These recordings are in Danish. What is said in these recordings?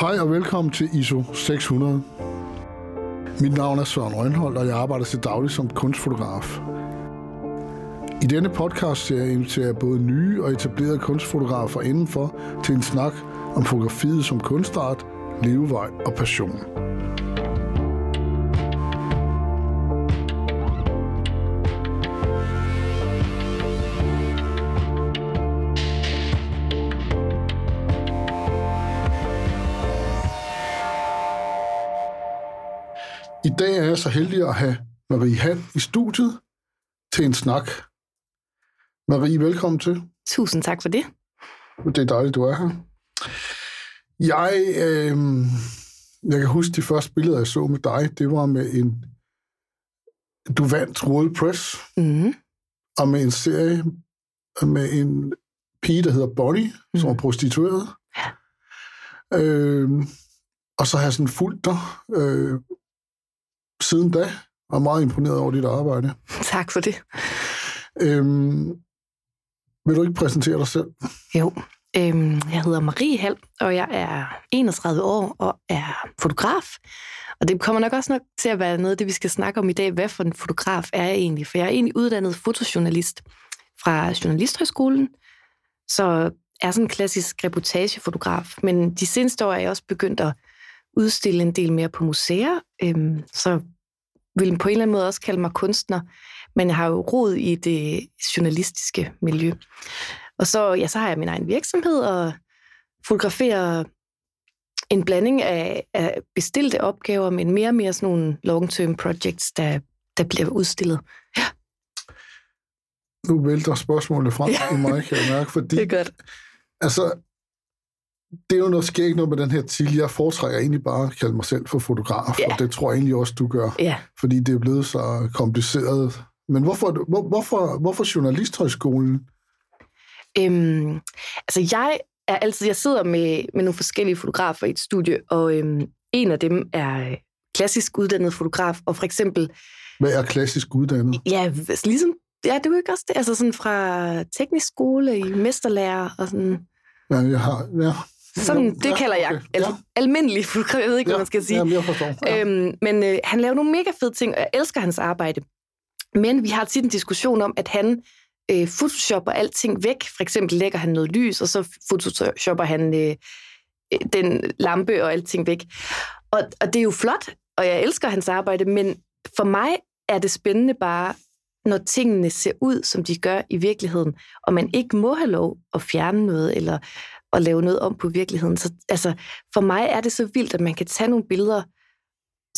Hej og velkommen til ISO 600. Mit navn er Søren Rønholdt, og jeg arbejder til daglig som kunstfotograf. I denne podcast serie inviterer jeg både nye og etablerede kunstfotografer indenfor til en snak om fotografiet som kunstart, levevej og passion. Dag er jeg så heldig at have Marie Hall i studiet til en snak. Marie, velkommen til. Tusind tak for det. Det er dejligt, du er her. Jeg, øh, jeg kan huske de første billeder, jeg så med dig, det var med en... Du vandt World Press, Mm. og med en serie med en pige, der hedder Bonnie, mm. som er prostitueret. Ja. Øh, og så har jeg sådan fulgt dig øh, siden da, og er meget imponeret over dit arbejde. Tak for det. Øhm, vil du ikke præsentere dig selv? Jo, øhm, jeg hedder Marie Hall, og jeg er 31 år og er fotograf. Og det kommer nok også nok til at være noget af det, vi skal snakke om i dag. Hvad for en fotograf er jeg egentlig? For jeg er egentlig uddannet fotojournalist fra Journalisthøjskolen, så er sådan en klassisk reportagefotograf. Men de seneste år er jeg også begyndt at udstille en del mere på museer, øhm, så vil på en eller anden måde også kalde mig kunstner, men jeg har jo rod i det journalistiske miljø. Og så, ja, så har jeg min egen virksomhed og fotograferer en blanding af, af bestilte opgaver, men mere og mere sådan nogle long-term projects, der, der bliver udstillet. Nu vælter spørgsmålet frem ja. i mig, kan jeg mærke, fordi Det er godt. altså, det er jo noget, sker ikke noget med den her titel. Jeg foretrækker egentlig bare at kalde mig selv for fotograf, Ja. og det tror jeg egentlig også, du gør, Ja, fordi det er blevet så kompliceret. Men hvorfor, hvor, hvorfor, hvorfor Journalisthøjskolen? Øhm, altså jeg er altid, jeg sidder med, med nogle forskellige fotografer i et studie, og øhm, en af dem er øh, klassisk uddannet fotograf, og for eksempel, Hvad er klassisk uddannet? ja, ligesom, ja, det er jo ikke også det, altså sådan fra teknisk skole i mesterlærer og sådan, Ja, jeg har, ja. Sådan Ja, det ja, kalder jeg al- Ja. almindelig fotograf, jeg ved ikke, Ja, hvad man skal sige. Jamen, jeg forstår. Ja. Øhm, men øh, han laver nogle mega fede ting, og jeg elsker hans arbejde. Men vi har tit en diskussion om, at han øh, photoshopper alting væk. For eksempel lægger han noget lys, og så photoshopper han øh, øh, den lampe og alting væk. Og, og det er jo flot, og jeg elsker hans arbejde, men for mig er det spændende bare, når tingene ser ud, som de gør i virkeligheden, og man ikke må have lov at fjerne noget, eller at lave noget om på virkeligheden. Så altså, for mig er det så vildt, at man kan tage nogle billeder,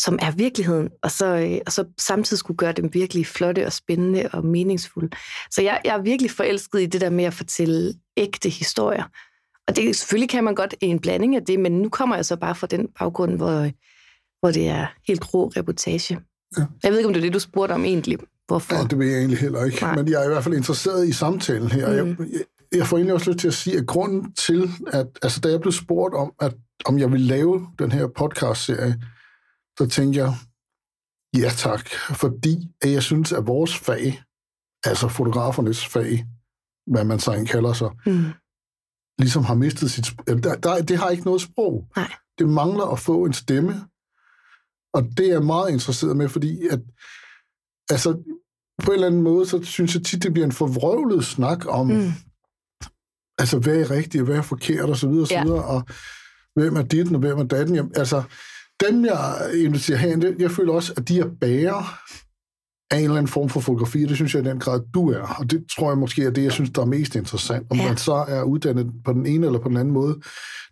som er virkeligheden, og så, øh, og så samtidig skulle gøre dem virkelig flotte og spændende og meningsfulde. Så jeg, jeg er virkelig forelsket i det der med at fortælle ægte historier. Og det, selvfølgelig kan man godt en blanding af det, men nu kommer jeg så bare fra den baggrund, hvor, hvor det er helt rå reportage. Ja. Jeg ved ikke, om det er det, du spurgte om egentlig. Hvorfor? Ja, det ved jeg egentlig heller ikke. Nej. Men jeg er i hvert fald interesseret i samtalen her. Mm. Jeg, jeg, jeg får egentlig også lyst til at sige, at grunden til, at altså, da jeg blev spurgt om, at om jeg ville lave den her podcast-serie, så tænkte jeg, ja tak, fordi at jeg synes, at vores fag, altså fotografernes fag, hvad man så kalder sig, Mm. ligesom har mistet sit... Der, der, det har ikke noget sprog. Nej. Det mangler at få en stemme. Og det er jeg meget interesseret med, fordi at, altså, på en eller anden måde, så synes jeg tit, det bliver en forvrøvlet snak om, mm. Altså, hvad er rigtigt, og hvad er forkert, og så videre, og så Ja. og hvem er dit, og hvem er datten. Jamen, altså, dem, jeg inviterer det- jeg føler også, at de er bærer af en eller anden form for fotografi, og det synes jeg i den grad, du er. Og det tror jeg måske er det, jeg synes, der er mest interessant. Om Ja. man så er uddannet på den ene eller på den anden måde,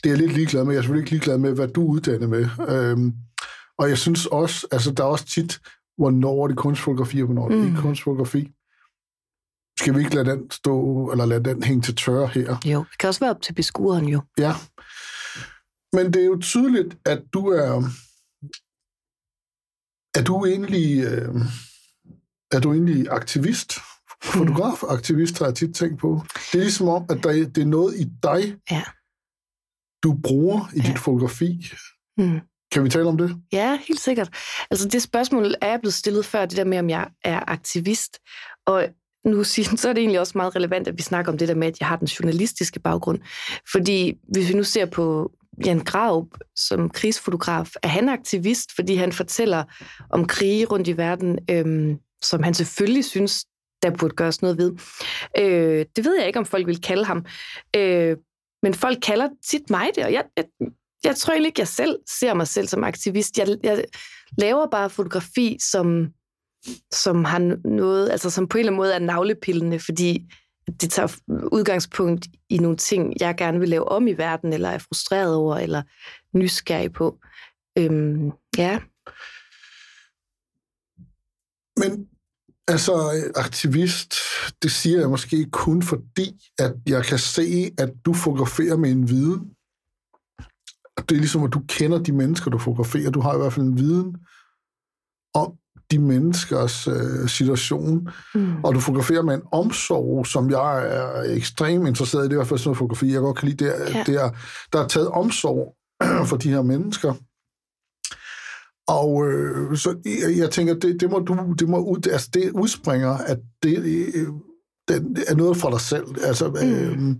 det er jeg lidt ligeglad med. Jeg er selvfølgelig ikke ligeglad med, hvad du er uddannet med. Øhm, og jeg synes også, altså der er også tit, hvornår er det kunstfotografi, og hvornår er det Mm. ikke kunstfotografi. Skal vi ikke lade den stå, eller lade den hænge til tørre her? Jo, det kan også være op til beskueren jo. Ja. Men det er jo tydeligt, at du er... Er du egentlig... Øh, er du egentlig aktivist? Fotograf-aktivist har jeg tit tænkt på. Det er ligesom om, at der, det er noget i dig, Ja. du bruger i Ja. dit fotografi. Mm. Kan vi tale om det? Ja, helt sikkert. Altså det spørgsmål er jeg blevet stillet før, det der med, om jeg er aktivist. Og nu siger, så er det egentlig også meget relevant, at vi snakker om det der med, at jeg har den journalistiske baggrund. Fordi hvis vi nu ser på Jan Graup som krigsfotograf, er han aktivist, fordi han fortæller om krige rundt i verden, øhm, som han selvfølgelig synes, der burde gøres noget ved. Øh, det ved jeg ikke, om folk vil kalde ham. Øh, men folk kalder tit mig det, og jeg, jeg, jeg tror egentlig ikke, jeg selv ser mig selv som aktivist. Jeg, jeg laver bare fotografi, som, som har noget, altså som på en eller anden måde er navlepillende, fordi det tager udgangspunkt i nogle ting, jeg gerne vil lave om i verden, eller er frustreret over, eller nysgerrig på. Øhm, ja. Men altså, aktivist, det siger jeg måske kun fordi, at jeg kan se, at du fotograferer med en viden. Det er ligesom, at du kender de mennesker, du fotograferer. Du har i hvert fald en viden om de menneskers øh, situation. Mm. Og du fotograferer med en omsorg, som jeg er ekstremt interesseret i. Det er i hvert fald sådan noget fotografi, jeg godt kan lide. Det er, ja. det er, der er taget omsorg for de her mennesker. Og øh, så jeg, jeg tænker, det, det må du, det må ud, altså det udspringer, at det, øh, det er noget for dig selv. Altså, mm. øh,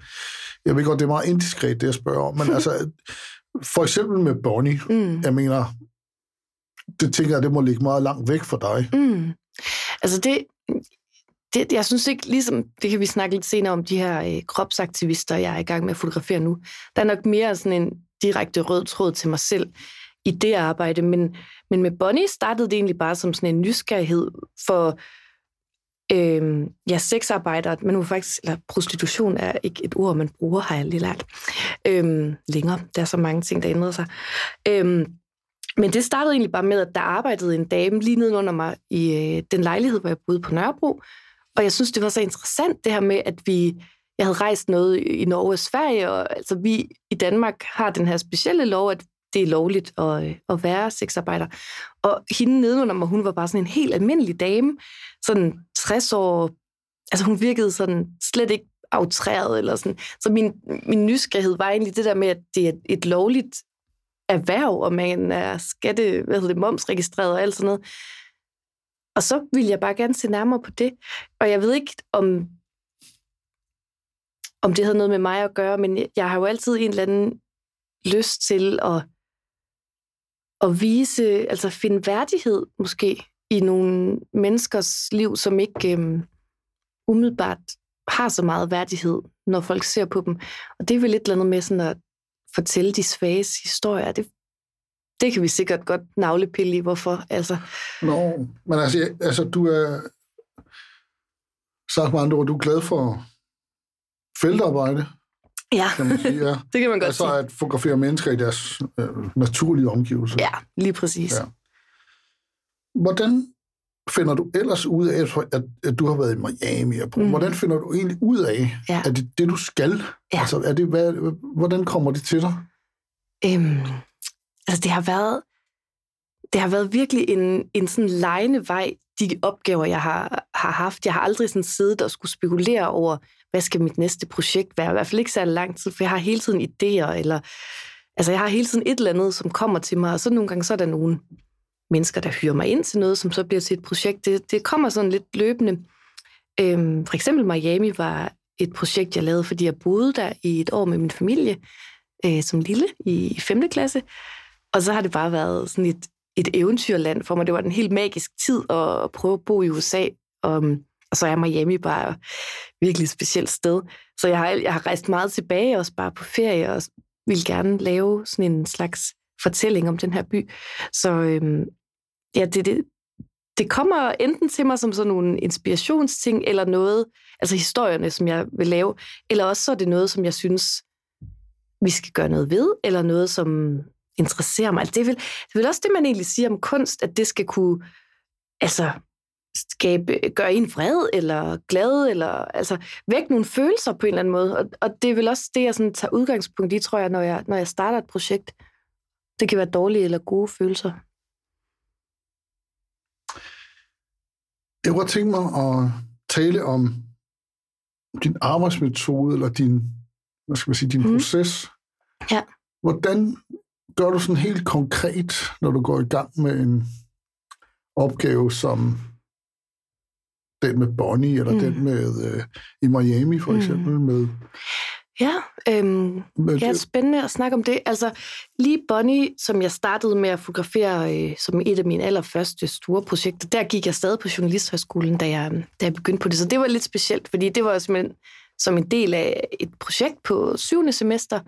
jeg ved godt, det er meget indiskret, det jeg spørger om, men altså, for eksempel med Bonnie, mm. jeg mener, det tænker jeg, det må ligge meget langt væk for dig. Mm. Altså det, det, jeg synes ikke, ligesom, det kan vi snakke lidt senere om, de her øh, kropsaktivister, jeg er i gang med at fotografere nu. Der er nok mere sådan en direkte rød tråd til mig selv i det arbejde, men, men med Bonnie startede det egentlig bare som sådan en nysgerrighed for øh, ja, sexarbejder, men faktisk, eller prostitution er ikke et ord, man bruger, har jeg lige lært øh, længere. Der er så mange ting, der ændrede sig. Øh, men det startede egentlig bare med, at der arbejdede en dame lige nedenunder mig i øh, den lejlighed, hvor jeg boede på Nørrebro. Og jeg synes, det var så interessant det her med, at vi, jeg havde rejst noget i Norge og Sverige, og altså vi i Danmark har den her specielle lov, at det er lovligt at, øh, at være sexarbejder. Og hende nedenunder mig, hun var bare sådan en helt almindelig dame, sådan 60 år, altså hun virkede sådan slet ikke aftræret eller sådan. Så min, min nysgerrighed var egentlig det der med, at det er et lovligt erhverv, og man er skatte, hvad hedder det, momsregistreret og alt sådan noget. Og så vil jeg bare gerne se nærmere på det. Og jeg ved ikke, om, om det havde noget med mig at gøre, men jeg har jo altid en eller anden lyst til at, at vise, altså finde værdighed måske i nogle menneskers liv, som ikke øhm, umiddelbart har så meget værdighed, når folk ser på dem. Og det er vel et eller andet med sådan at fortælle de svages historier. Det, det kan vi sikkert godt navlepille i, hvorfor. Altså. Nå, men altså, altså du er, sagt med andre ord, du er glad for feltarbejde. Ja, kan man sige, ja. det kan man godt altså sige. at fotografere mennesker i deres øh, naturlige omgivelser. Ja, lige præcis. Ja. Hvordan finder du ellers ud af, at, at du har været i Miami? Og mm. Hvordan finder du egentlig ud af, ja. at det det, du skal? Ja. Altså, er det, hvad, hvordan kommer det til dig? Øhm, altså, det har været, det har været virkelig en, en sådan lejende vej, de opgaver, jeg har, har haft. Jeg har aldrig sådan siddet og skulle spekulere over, hvad skal mit næste projekt være? I hvert fald ikke særlig lang tid, for jeg har hele tiden idéer, eller altså jeg har hele tiden et eller andet, som kommer til mig, og så nogle gange så er der nogen mennesker, der hyrer mig ind til noget, som så bliver til et projekt. Det, det kommer sådan lidt løbende. Øhm, for eksempel Miami var et projekt, jeg lavede, fordi jeg boede der i et år med min familie, øh, som lille i 5. klasse. Og så har det bare været sådan et, et eventyrland for mig. Det var en helt magisk tid at prøve at bo i USA. Og, øhm, og så er Miami bare et virkelig specielt sted. Så jeg har, jeg har rejst meget tilbage, også bare på ferie, og vil gerne lave sådan en slags fortælling om den her by. Så øhm, ja, det, det, det kommer enten til mig som sådan nogle inspirationsting, eller noget, altså historierne, som jeg vil lave, eller også så er det noget, som jeg synes, vi skal gøre noget ved, eller noget, som interesserer mig. Altså, det, er vel, det er vel også det, man egentlig siger om kunst, at det skal kunne altså, skabe, gøre en vred, eller glad, eller altså, vække nogle følelser på en eller anden måde. Og, og det er vel også det, jeg sådan tager udgangspunkt i, tror jeg, når jeg, når jeg starter et projekt. Det kan være dårlige eller gode følelser. Jeg kunne tænke mig at tale om din arbejdsmetode, eller din, hvad skal man sige, din mm. proces. Ja. Hvordan gør du sådan helt konkret, når du går i gang med en opgave som den med Bonnie, eller mm. den med uh, i Miami for mm. eksempel? Mm. Med... Ja, øhm, det- spændende at snakke om det. Altså, lige Bonnie, som jeg startede med at fotografere øh, som et af mine allerførste store projekter, der gik jeg stadig på Journalisthøjskolen, da jeg, da jeg begyndte på det. Så det var lidt specielt, fordi det var simpelthen som en del af et projekt på syvende semester,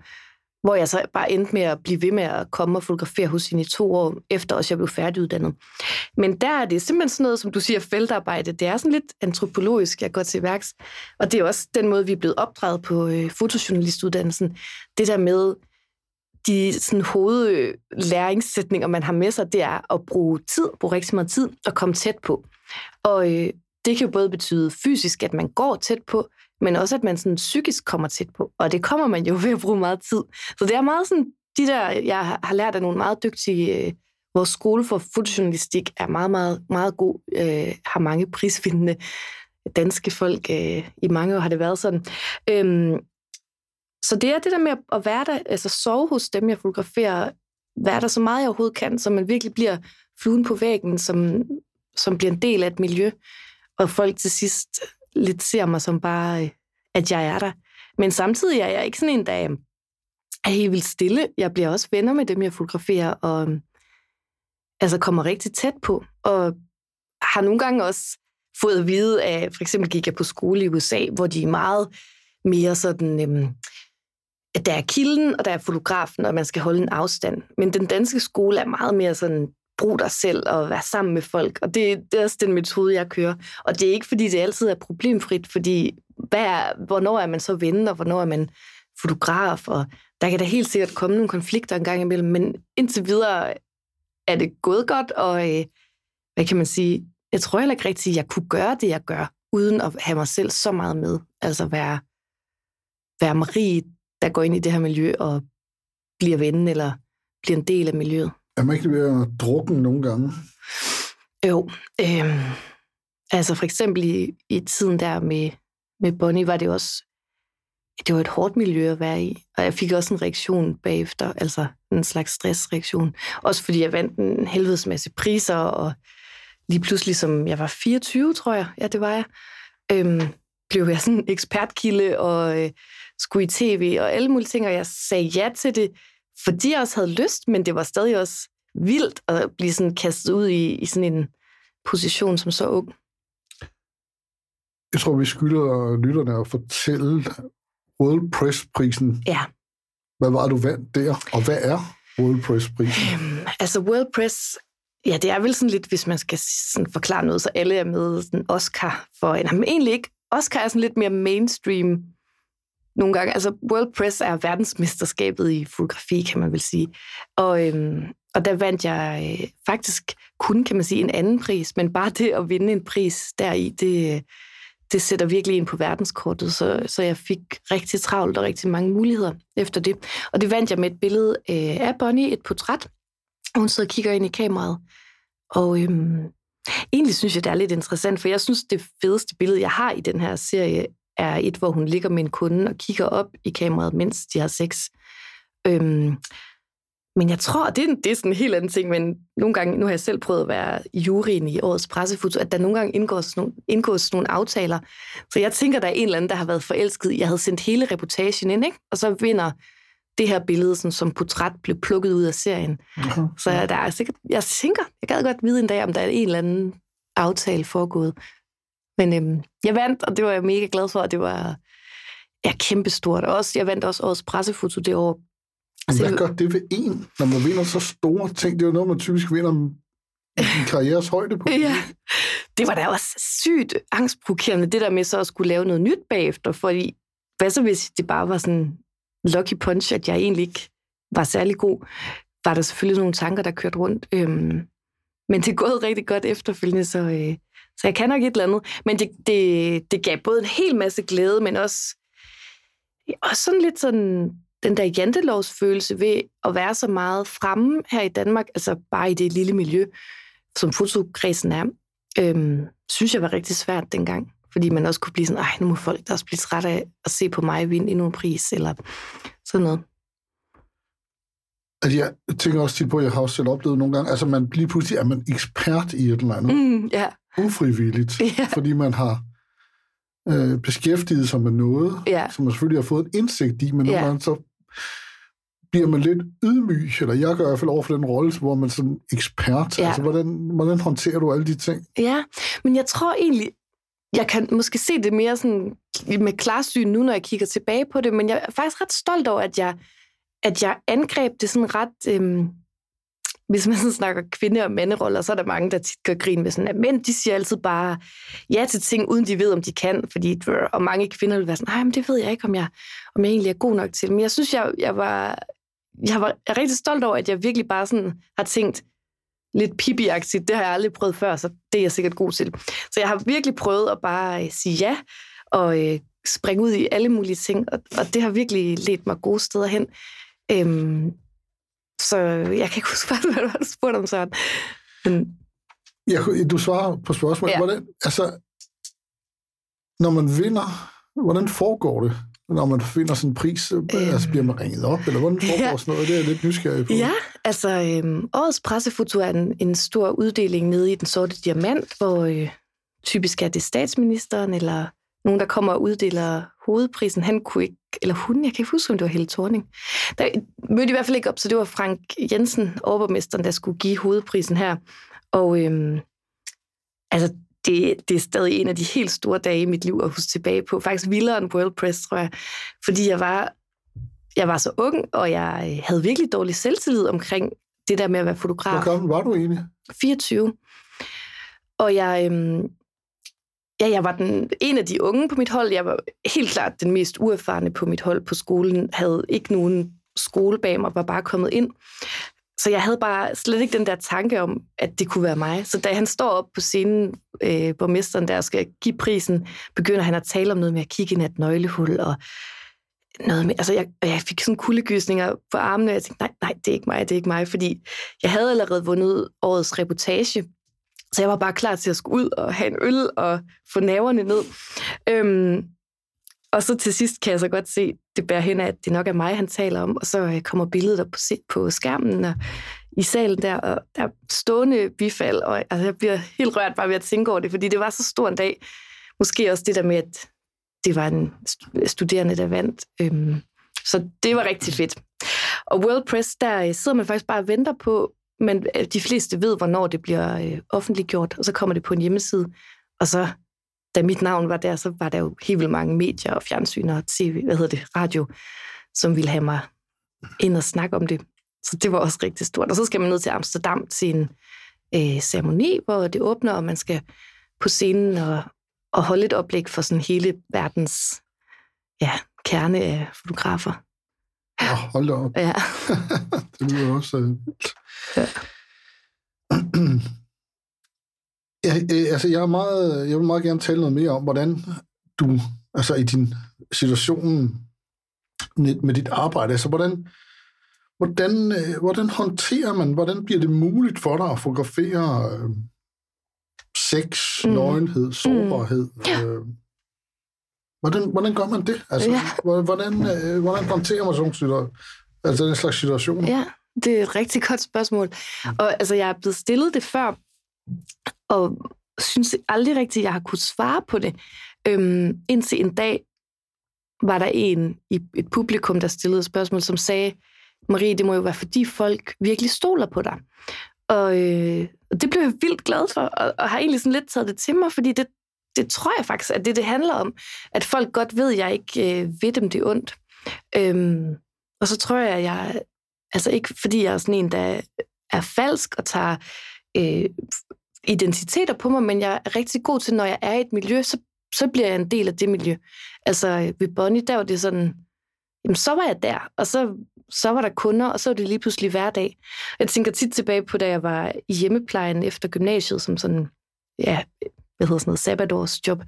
hvor jeg så bare endte med at blive ved med at komme og fotografere hos hende i to år, efter også jeg blev færdiguddannet. Men der er det simpelthen sådan noget, som du siger, feltarbejde. Det er sådan lidt antropologisk, jeg går til værks. Og det er også den måde, vi er blevet opdraget på øh, fotojournalistuddannelsen. Det der med de sådan, hovedlæringssætninger, man har med sig, det er at bruge tid, bruge rigtig meget tid og komme tæt på. Og øh, det kan jo både betyde fysisk, at man går tæt på, men også at man sådan psykisk kommer tæt på. Og det kommer man jo ved at bruge meget tid. Så det er meget sådan, de der, jeg har- lært af nogle meget dygtige, øh, vores skole for fotojournalistik er meget, meget, meget god, øh, har mange prisvindende danske folk. Øh, I mange år har det været sådan. Øhm, så det er det der med at- at være der, altså sove hos dem, jeg fotograferer, være der så meget jeg overhovedet kan, så man virkelig bliver fluen på væggen, som, som bliver en del af et miljø, og folk til sidst lidt ser mig som bare, øh, at jeg er der. Men samtidig er jeg ikke sådan en, der øh, er helt vildt stille. Jeg bliver også venner med dem, jeg fotograferer, og øh, altså kommer rigtig tæt på, og har nogle gange også fået at vide, at for eksempel gik jeg på skole i USA, hvor de er meget mere sådan, øhm, at der er kilden, og der er fotografen, og man skal holde en afstand. Men den danske skole er meget mere sådan, brug dig selv og være sammen med folk. Og det, det er også den metode, jeg kører. Og det er ikke, fordi det altid er problemfrit, fordi hvad er, hvornår er man så ven, og hvornår er man fotograf, og der kan da helt sikkert komme nogle konflikter en gang imellem, men indtil videre er det gået godt, og øh, hvad kan man sige, jeg tror heller ikke rigtigt, at jeg kunne gøre det, jeg gør, uden at have mig selv så meget med. Altså være, være Marie, der går ind i det her miljø og bliver ven, eller bliver en del af miljøet. Er man ikke ved at drukken nogle gange? Jo, øh, altså for eksempel i, i tiden der med, med Bonnie, var det også, det var et hårdt miljø at være i, og jeg fik også en reaktion bagefter, altså en slags stressreaktion. Også fordi jeg vandt en helvedes masse priser, og lige pludselig, som jeg var 24, tror jeg, ja, det var jeg, øhm, blev jeg sådan en ekspertkilde, og øh, skulle i tv, og alle mulige ting, og jeg sagde ja til det, fordi jeg også havde lyst, men det var stadig også vildt at blive sådan kastet ud i, i sådan en position som så ung. Jeg tror, vi skylder lytterne at fortælle World Press-prisen. Ja. Hvad var du vandt der, og hvad er World Press-prisen? Øhm, altså World Press, ja, det er vel sådan lidt, hvis man skal sådan forklare noget, så alle er med sådan Oscar for en. Men egentlig ikke. Oscar er sådan lidt mere mainstream nogle gange. Altså World Press er verdensmesterskabet i fotografi, kan man vel sige. Og, øhm, og der vandt jeg øh, faktisk kun, kan man sige, en anden pris, men bare det at vinde en pris deri, det, det sætter virkelig ind på verdenskortet, så, så jeg fik rigtig travlt og rigtig mange muligheder efter det. Og det vandt jeg med et billede øh, af Bonnie, et portræt. Hun sidder og kigger ind i kameraet. Og øhm, egentlig synes jeg, det er lidt interessant, for jeg synes, det fedeste billede, jeg har i den her serie, er et, hvor hun ligger med en kunde og kigger op i kameraet, mens de har sex. Øhm, men jeg tror, det er, det er sådan en helt anden ting, men nogle gange, nu har jeg selv prøvet at være juryen i årets pressefoto, at der nogle gange indgår sådan nogle, indgås nogle aftaler. Så jeg tænker, der er en eller anden, der har været forelsket. Jeg havde sendt hele reportagen ind, ikke? og så vinder det her billede, sådan, som portræt blev plukket ud af serien. Aha. Så der er sikkert, jeg tænker, jeg gad godt vide en dag, om der er en eller anden aftale foregået. Men øhm, jeg vandt, og det var jeg mega glad for, og det var ja, kæmpestort. Og også, jeg vandt også årets pressefoto det år. Altså, Hvad gør det ved en, når man vinder så store ting? Det er jo noget, man typisk vinder sin karrieres højde på. Ja, det var da også sygt angstprovokerende, det der med så at skulle lave noget nyt bagefter, fordi hvad så hvis det bare var sådan lucky punch, at jeg egentlig ikke var særlig god, var der selvfølgelig nogle tanker, der kørte rundt. Øhm, men det er gået rigtig godt efterfølgende, så, øh, så jeg kan nok et eller andet. Men det, det, det gav både en hel masse glæde, men også, også sådan lidt sådan den der jantelovsfølelse ved at være så meget fremme her i Danmark, altså bare i det lille miljø, som fotokredsen er, øhm, synes jeg var rigtig svært dengang. Fordi man også kunne blive sådan, ej, nu må folk der også blive træt af at se på mig vinde endnu en pris, eller sådan noget. Altså, jeg tænker også tit på, at jeg har også selv oplevet nogle gange, altså man lige pludselig er man ekspert i et eller andet, Mm, ja, ufrivilligt, Ja. fordi man har øh, beskæftiget sig med noget, Ja. som man selvfølgelig har fået en indsigt i, men nogle Ja. gange så bliver man lidt ydmyg, eller jeg gør i hvert fald over for den rolle, hvor man sådan ekspert. Ja. Altså, hvordan, hvordan håndterer du alle de ting? Ja, men jeg tror egentlig, jeg kan måske se det mere sådan med klarsyn nu, når jeg kigger tilbage på det, men jeg er faktisk ret stolt over, at jeg, at jeg angreb det sådan ret... Øhm, hvis man sådan snakker kvinde- og manderoller, så er der mange, der tit gør grin med sådan, at mænd, de siger altid bare ja til ting, uden de ved, om de kan, fordi, og mange kvinder vil være sådan, nej, men det ved jeg ikke, om jeg, om jeg egentlig er god nok til. Men jeg synes, jeg, jeg var, jeg var jeg er rigtig stolt over, at jeg virkelig bare sådan har tænkt, lidt pipi det har jeg aldrig prøvet før, så det er jeg sikkert god til. Så jeg har virkelig prøvet at bare øh, sige ja, og øh, springe ud i alle mulige ting, og, og det har virkelig ledt mig gode steder hen. Øhm, så jeg kan ikke huske, hvad du har spurgt om, Søren. Men, Jeg, du svarer på spørgsmålet. Ja. Hvordan, altså, når man vinder, hvordan foregår det? Når man finder sådan en pris, øhm. altså bliver man ringet op, eller hvordan foregår Ja. sådan noget? Det er jeg lidt nysgerrig på. ja, altså øhm, årets pressefoto er en, en stor uddeling nede i Den Sorte Diamant, hvor øh, typisk er det statsministeren, eller nogen, der kommer og uddeler hovedprisen. Han kunne ikke, eller hun, jeg kan ikke huske, om det var Helle Thorning. Der mødte i hvert fald ikke op, så det var Frank Jensen, overborgmesteren, der skulle give hovedprisen her. Og øhm, altså, det, det er stadig en af de helt store dage i mit liv at huske tilbage på. Faktisk vildere end World Press, tror jeg. Fordi jeg var, jeg var så ung, og jeg øh, havde virkelig dårlig selvtillid omkring det der med at være fotograf. Hvor gammel var du egentlig? 24. Og jeg, øhm, ja, jeg var den, en af de unge på mit hold. Jeg var helt klart den mest uerfarne på mit hold på skolen. Havde ikke nogen skole bag mig, var bare kommet ind. Så jeg havde bare slet ikke den der tanke om, at det kunne være mig. Så da han står op på scenen, øh, borgmesteren der skal give prisen, begynder han at tale om noget med at kigge ind i et nøglehul, og noget med, altså jeg, og jeg fik sådan kuldegysninger på armene, og jeg tænkte, nej, nej, det er ikke mig, det er ikke mig, fordi jeg havde allerede vundet årets reportage, så jeg var bare klar til at skulle ud og have en øl og få naverne ned. Øhm, og så til sidst kan jeg så godt se, det bærer hen af, at det nok er mig, han taler om, og så øh, kommer billedet op på, på skærmen og i salen der, og der er stående bifald, og altså, jeg bliver helt rørt bare ved at tænke over det, fordi det var så stor en dag. Måske også det der med, at det var en studerende, der vandt. Øhm, så det var rigtig fedt. Og World Press, der øh, sidder man faktisk bare og venter på, men øh, de fleste ved, hvornår det bliver øh, offentliggjort, og så kommer det på en hjemmeside. Og så, da mit navn var der, så var der jo helt vildt mange medier og fjernsyn og tv, hvad hedder det, radio, som ville have mig ind og snakke om det. Så det var også rigtig stort. Og så skal man ned til Amsterdam til en øh, ceremoni, hvor det åbner, og man skal på scenen og, og holde et oplæg for sådan hele verdens ja, kerne af fotografer. Oh, hold da op. Ja. det lyder også... Øh... Ja. ja, øh, altså, jeg, er meget, jeg vil meget gerne tale noget mere om, hvordan du, altså i din situation med med dit arbejde, altså hvordan, hvordan, øh, hvordan håndterer man, hvordan bliver det muligt for dig at fotografere øh, sex, Mm. mm. nøgenhed, sårbarhed? Ja. Øh, hvordan, hvordan gør man det? Altså, Ja. hvordan, øh, hvordan håndterer man sådan nogle? Altså den slags situationer? Ja, det er et rigtig godt spørgsmål. Og altså, jeg er blevet stillet det før, og synes aldrig rigtigt, jeg har kunnet svare på det. Øhm, indtil en dag var der en i et publikum, der stillede et spørgsmål, som sagde, Marie, det må jo være, fordi folk virkelig stoler på dig. Og, øh, og det blev jeg vildt glad for, og, og har egentlig sådan lidt taget det til mig, fordi det, det tror jeg faktisk, at det, det handler om, at folk godt ved, at jeg ikke øh, ved dem det ondt. Øhm, og så tror jeg, at jeg, altså ikke fordi jeg er sådan en, der er falsk og tager øh, identiteter på mig, men jeg er rigtig god til, når jeg er i et miljø, så, så bliver jeg en del af det miljø. Altså ved Bonnie, der var det sådan, jamen så var jeg der, og så, så var der kunder, og så var det lige pludselig hverdag. Jeg tænker tit tilbage på, da jeg var i hjemmeplejen efter gymnasiet, som sådan, ja, hvad hedder sådan noget, sabbatårsjob,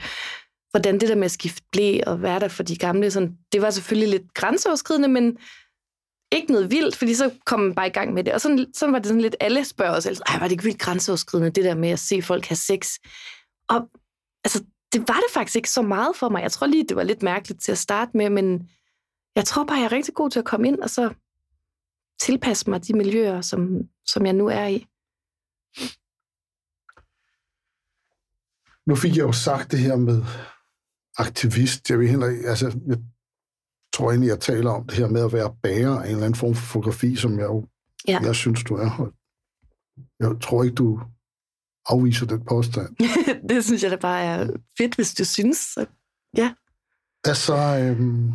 hvordan det der med at skifte blæ og være der for de gamle, sådan, det var selvfølgelig lidt grænseoverskridende, men ikke noget vildt, fordi så kom man bare i gang med det. Og sådan, sådan var det sådan lidt, alle spørger os, ej, var det ikke vildt grænseoverskridende, det der med at se folk have sex. Og altså, det var det faktisk ikke så meget for mig. Jeg tror lige, det var lidt mærkeligt til at starte med, men jeg tror bare, jeg er rigtig god til at komme ind og så tilpasse mig de miljøer, som, som jeg nu er i. Nu fik jeg jo sagt det her med aktivist. Jeg vil heller ikke, altså, jeg tror egentlig, jeg taler om det her med at være bærer af en eller anden form for fotografi, som jeg jo, Ja. jeg synes, du er. Jeg tror ikke, du afviser den påstand. det synes jeg da bare er fedt, hvis du synes. Så. Altså, øhm,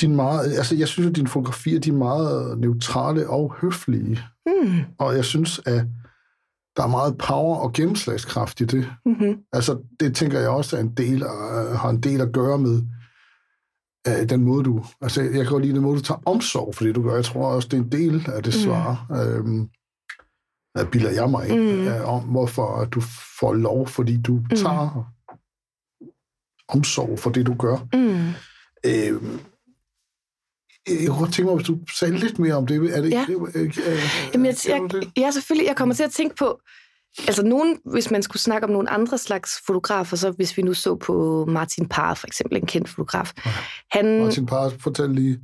din meget, altså, jeg synes, at dine fotografier de er meget neutrale og høflige. Hmm. Og jeg synes, at der er meget power og gennemslagskraft i det. Mm-hmm. Altså, det tænker jeg også er en del, har en del at gøre med uh, den måde, du... Altså, jeg kan godt lide den måde, du tager omsorg for det, du gør. Jeg tror også, det er en del af det Mm. svar. Mm. Uh, bilder jeg mig ind Mm. uh, om, hvorfor du får lov, fordi du Mm. tager omsorg for det, du gør. Mm. Øh, jeg kunne godt tænke mig, hvis du sagde lidt mere om det. Er det, Ja. øh, øh, Jamen, jeg, jeg, det? ja, selvfølgelig. Jeg kommer til at tænke på, altså nogen, hvis man skulle snakke om nogle andre slags fotografer, så hvis vi nu så på Martin Parr, for eksempel, en kendt fotograf. Han, Martin Parr, fortæl lige.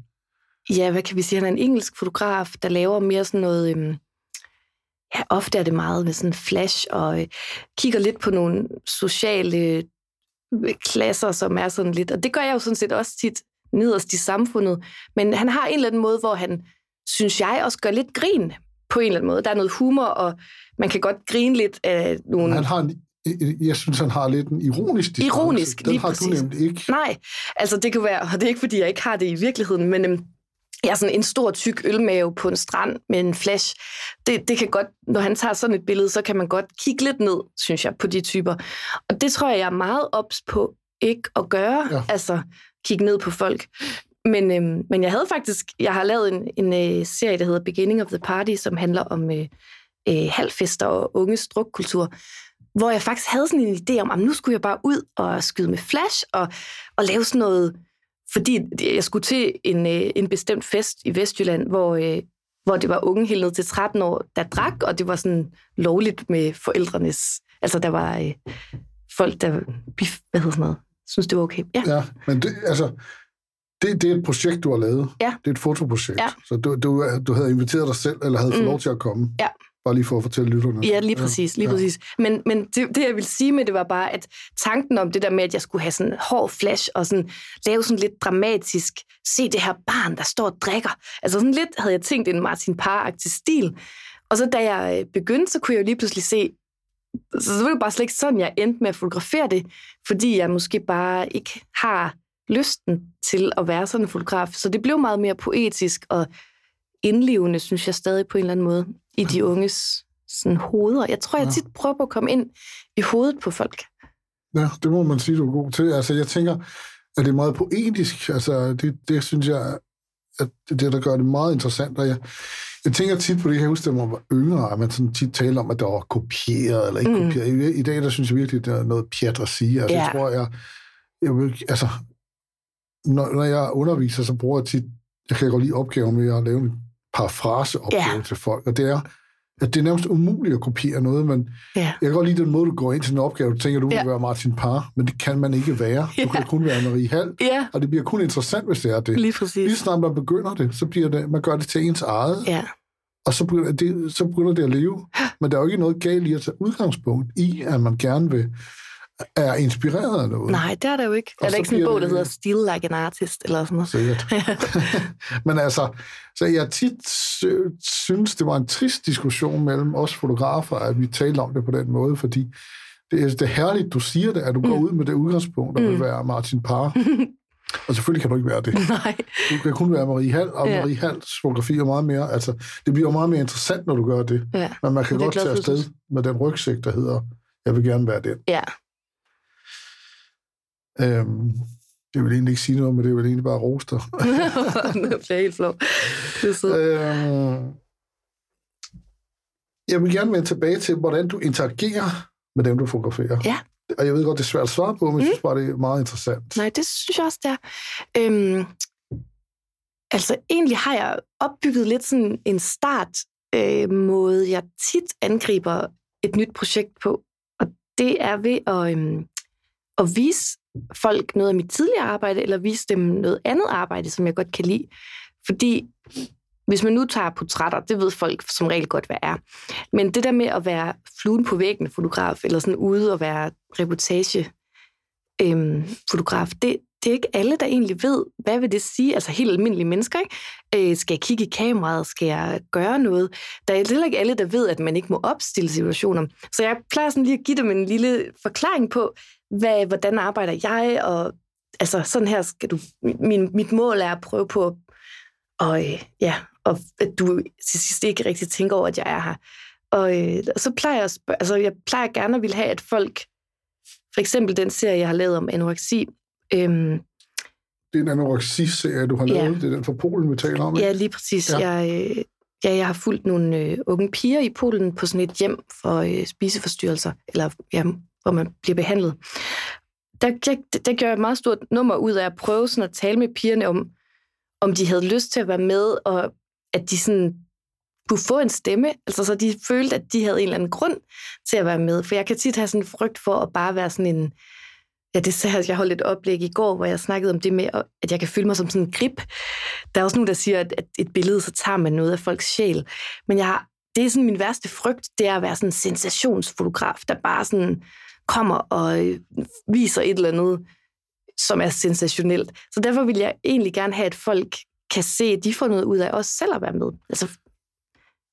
ja, hvad kan vi sige, han er en engelsk fotograf, der laver mere sådan noget, øhm, ja, ofte er det meget med sådan flash, og øh, kigger lidt på nogle sociale øh, klasser, som er sådan lidt, og det gør jeg jo sådan set også tit nederst i samfundet, men han har en eller anden måde, hvor han, synes jeg, også gør lidt grin på en eller anden måde. Der er noget humor, og man kan godt grine lidt af nogle... Han har en, jeg synes, han har lidt en ironisk distance. Ironisk, Den lige har præcis. du nemlig ikke. Nej, altså det kan være, og det er ikke fordi, jeg ikke har det i virkeligheden, men øhm, jeg er sådan en stor, tyk ølmave på en strand med en flash. Det, det kan godt, når han tager sådan et billede, så kan man godt kigge lidt ned, synes jeg, på de typer. Og det tror jeg, jeg er meget ops på ikke at gøre, ja. altså kigge ned på folk. Men, øhm, men jeg havde faktisk, jeg har lavet en, en øh, serie, der hedder Beginning of the Party, som handler om øh, øh, halvfester og unges drukkultur, hvor jeg faktisk havde sådan en idé om, at nu skulle jeg bare ud og skyde med flash og, og lave sådan noget, fordi jeg skulle til en, øh, en bestemt fest i Vestjylland, hvor, øh, hvor det var unge helt ned til 13 år, der drak, og det var sådan lovligt med forældrenes, altså der var øh, folk, der, hvad hedder sådan noget, synes det var okay. Ja, Ja, men det, altså, det, det er et projekt, du har lavet. Ja. Det er et fotoprojekt. Ja. Så du, du, du havde inviteret dig selv, eller havde fået Mm. lov til at komme. Ja. Bare lige for at fortælle lytterne. Ja, lige præcis, lige Ja. præcis. Men, men det, det, jeg vil sige med det, var bare, at tanken om det der med, at jeg skulle have sådan hård flash, og sådan lave sådan lidt dramatisk, se det her barn, der står og drikker. Altså sådan lidt havde jeg tænkt en Martin Parr-agtig stil. Og så da jeg øh, begyndte, så kunne jeg jo lige pludselig se, så, så var det bare slet ikke sådan, jeg endte med at fotografere det, fordi jeg måske bare ikke har lysten til at være sådan en fotograf. Så det blev meget mere poetisk og indlevende, synes jeg stadig på en eller anden måde, i de unges sådan, hoveder. Jeg tror, jeg tit prøver på at komme ind i hovedet på folk. Ja, det må man sige, du er god til. Altså, jeg tænker, at det er meget poetisk. Altså, det, det synes jeg, at det er der gør det meget interessant. Og jeg, jeg tænker tit på det, jeg kan huske, da man var yngre, at man sådan tit taler om, at der var kopieret eller ikke Mm. kopieret. I, I dag, der synes jeg virkelig, det er noget pjat at sige. Altså, Ja. jeg tror, jeg, jeg vil, altså, når, når jeg underviser, så bruger jeg tit, jeg kan godt lide opgaven med at lave en parafraseopgave Ja. til folk, og det er, at det er nærmest umuligt at kopiere noget, men Ja. jeg kan godt lide den måde, du går ind til en opgave. Du tænker, du vil Ja. være Martin Parr, men det kan man ikke være. Du Ja. kan kun være Marie Hall, Ja, og det bliver kun interessant, hvis det er det. lige Lige præcis. snart man begynder det, så bliver det, man gør det til ens eget, Ja, og så begynder, det, så begynder det at leve. Men der er jo ikke noget galt i at tage udgangspunkt i, at man gerne vil er inspireret af noget. nej, det er der jo ikke. Og Er der ikke sådan en bog, der det- hedder Steal Like an Artist, eller sådan noget? Sikkert. Men altså, så jeg tit sy- synes, det var en trist diskussion mellem os fotografer, at vi talte om det på den måde, fordi det er, det er herligt, du siger det, at du går Mm. ud med det udgangspunkt, der Mm. vil være Martin Parr. og selvfølgelig kan du ikke være det. Nej, Du kan kun være Marie Hall, og Ja. Marie Halls fotografi er meget mere, altså, det bliver meget mere interessant, når du gør det. ja. Men man kan Det godt glad tage afsted med den rygsæk, der hedder, jeg vil gerne være den. Ja, Øhm, det vil egentlig ikke sige noget, men det vil egentlig bare dig. nu bliver helt. Det sødt. Øhm, jeg vil gerne vende tilbage til, hvordan du interagerer med dem, du fotograferer. Ja. Og jeg ved godt, det er svært at svare på, men jeg synes bare, det er meget interessant. Nej, det synes jeg også, det er. Øhm, altså, egentlig har jeg opbygget lidt sådan en start øh, måde, jeg tit angriber et nyt projekt på. Og det er ved at, øhm, at vise folk noget af mit tidligere arbejde, eller vise dem noget andet arbejde, som jeg godt kan lide. Fordi hvis man nu tager portrætter, det ved folk som regel godt, hvad er. Men det der med at være fluen på væggen fotograf, eller sådan ude og være reportage øhm, fotograf, det, det er ikke alle, der egentlig ved, hvad vil det sige? Altså helt almindelige mennesker, ikke? Øh, skal jeg kigge i kameraet? Skal jeg gøre noget? Der er heller ikke alle, der ved, at man ikke må opstille situationer. Så jeg plejer sådan lige at give dem en lille forklaring på, hvad, hvordan arbejder jeg, og altså sådan her skal du... Min, mit mål er at prøve på, og øh, ja, og at du til sidst ikke rigtig tænker over, at jeg er her. Og øh, så plejer jeg, spørge, altså jeg plejer gerne at vil have, at folk, for eksempel den serie, jeg har lavet om anoreksi, øhm, det er en anoreksi-serie, du har lavet. Ja. Det er den fra Polen, vi taler om. Ikke? Ja, lige præcis. Ja. Jeg, øh, ja, jeg har fulgt nogle øh, unge piger i Polen på sådan et hjem for øh, spiseforstyrrelser, eller ja, hvor man bliver behandlet. Der, der, der gjorde jeg et meget stort nummer ud af at prøve sådan at tale med pigerne om, om de havde lyst til at være med, og at de sådan kunne få en stemme, altså så de følte, at de havde en eller anden grund til at være med. For jeg kan tit have sådan en frygt for at bare være sådan en, ja, det sagde jeg holdt et oplæg i går, hvor jeg snakkede om det med, at jeg kan føle mig som sådan en grip. Der er også nogen, der siger, at et billede, så tager man noget af folks sjæl. Men jeg har, det er sådan min værste frygt, det er at være sådan en sensationsfotograf, der bare sådan kommer og øh, viser et eller andet, som er sensationelt. Så derfor vil jeg egentlig gerne have, at folk kan se, at de får noget ud af også selv at være med. Altså,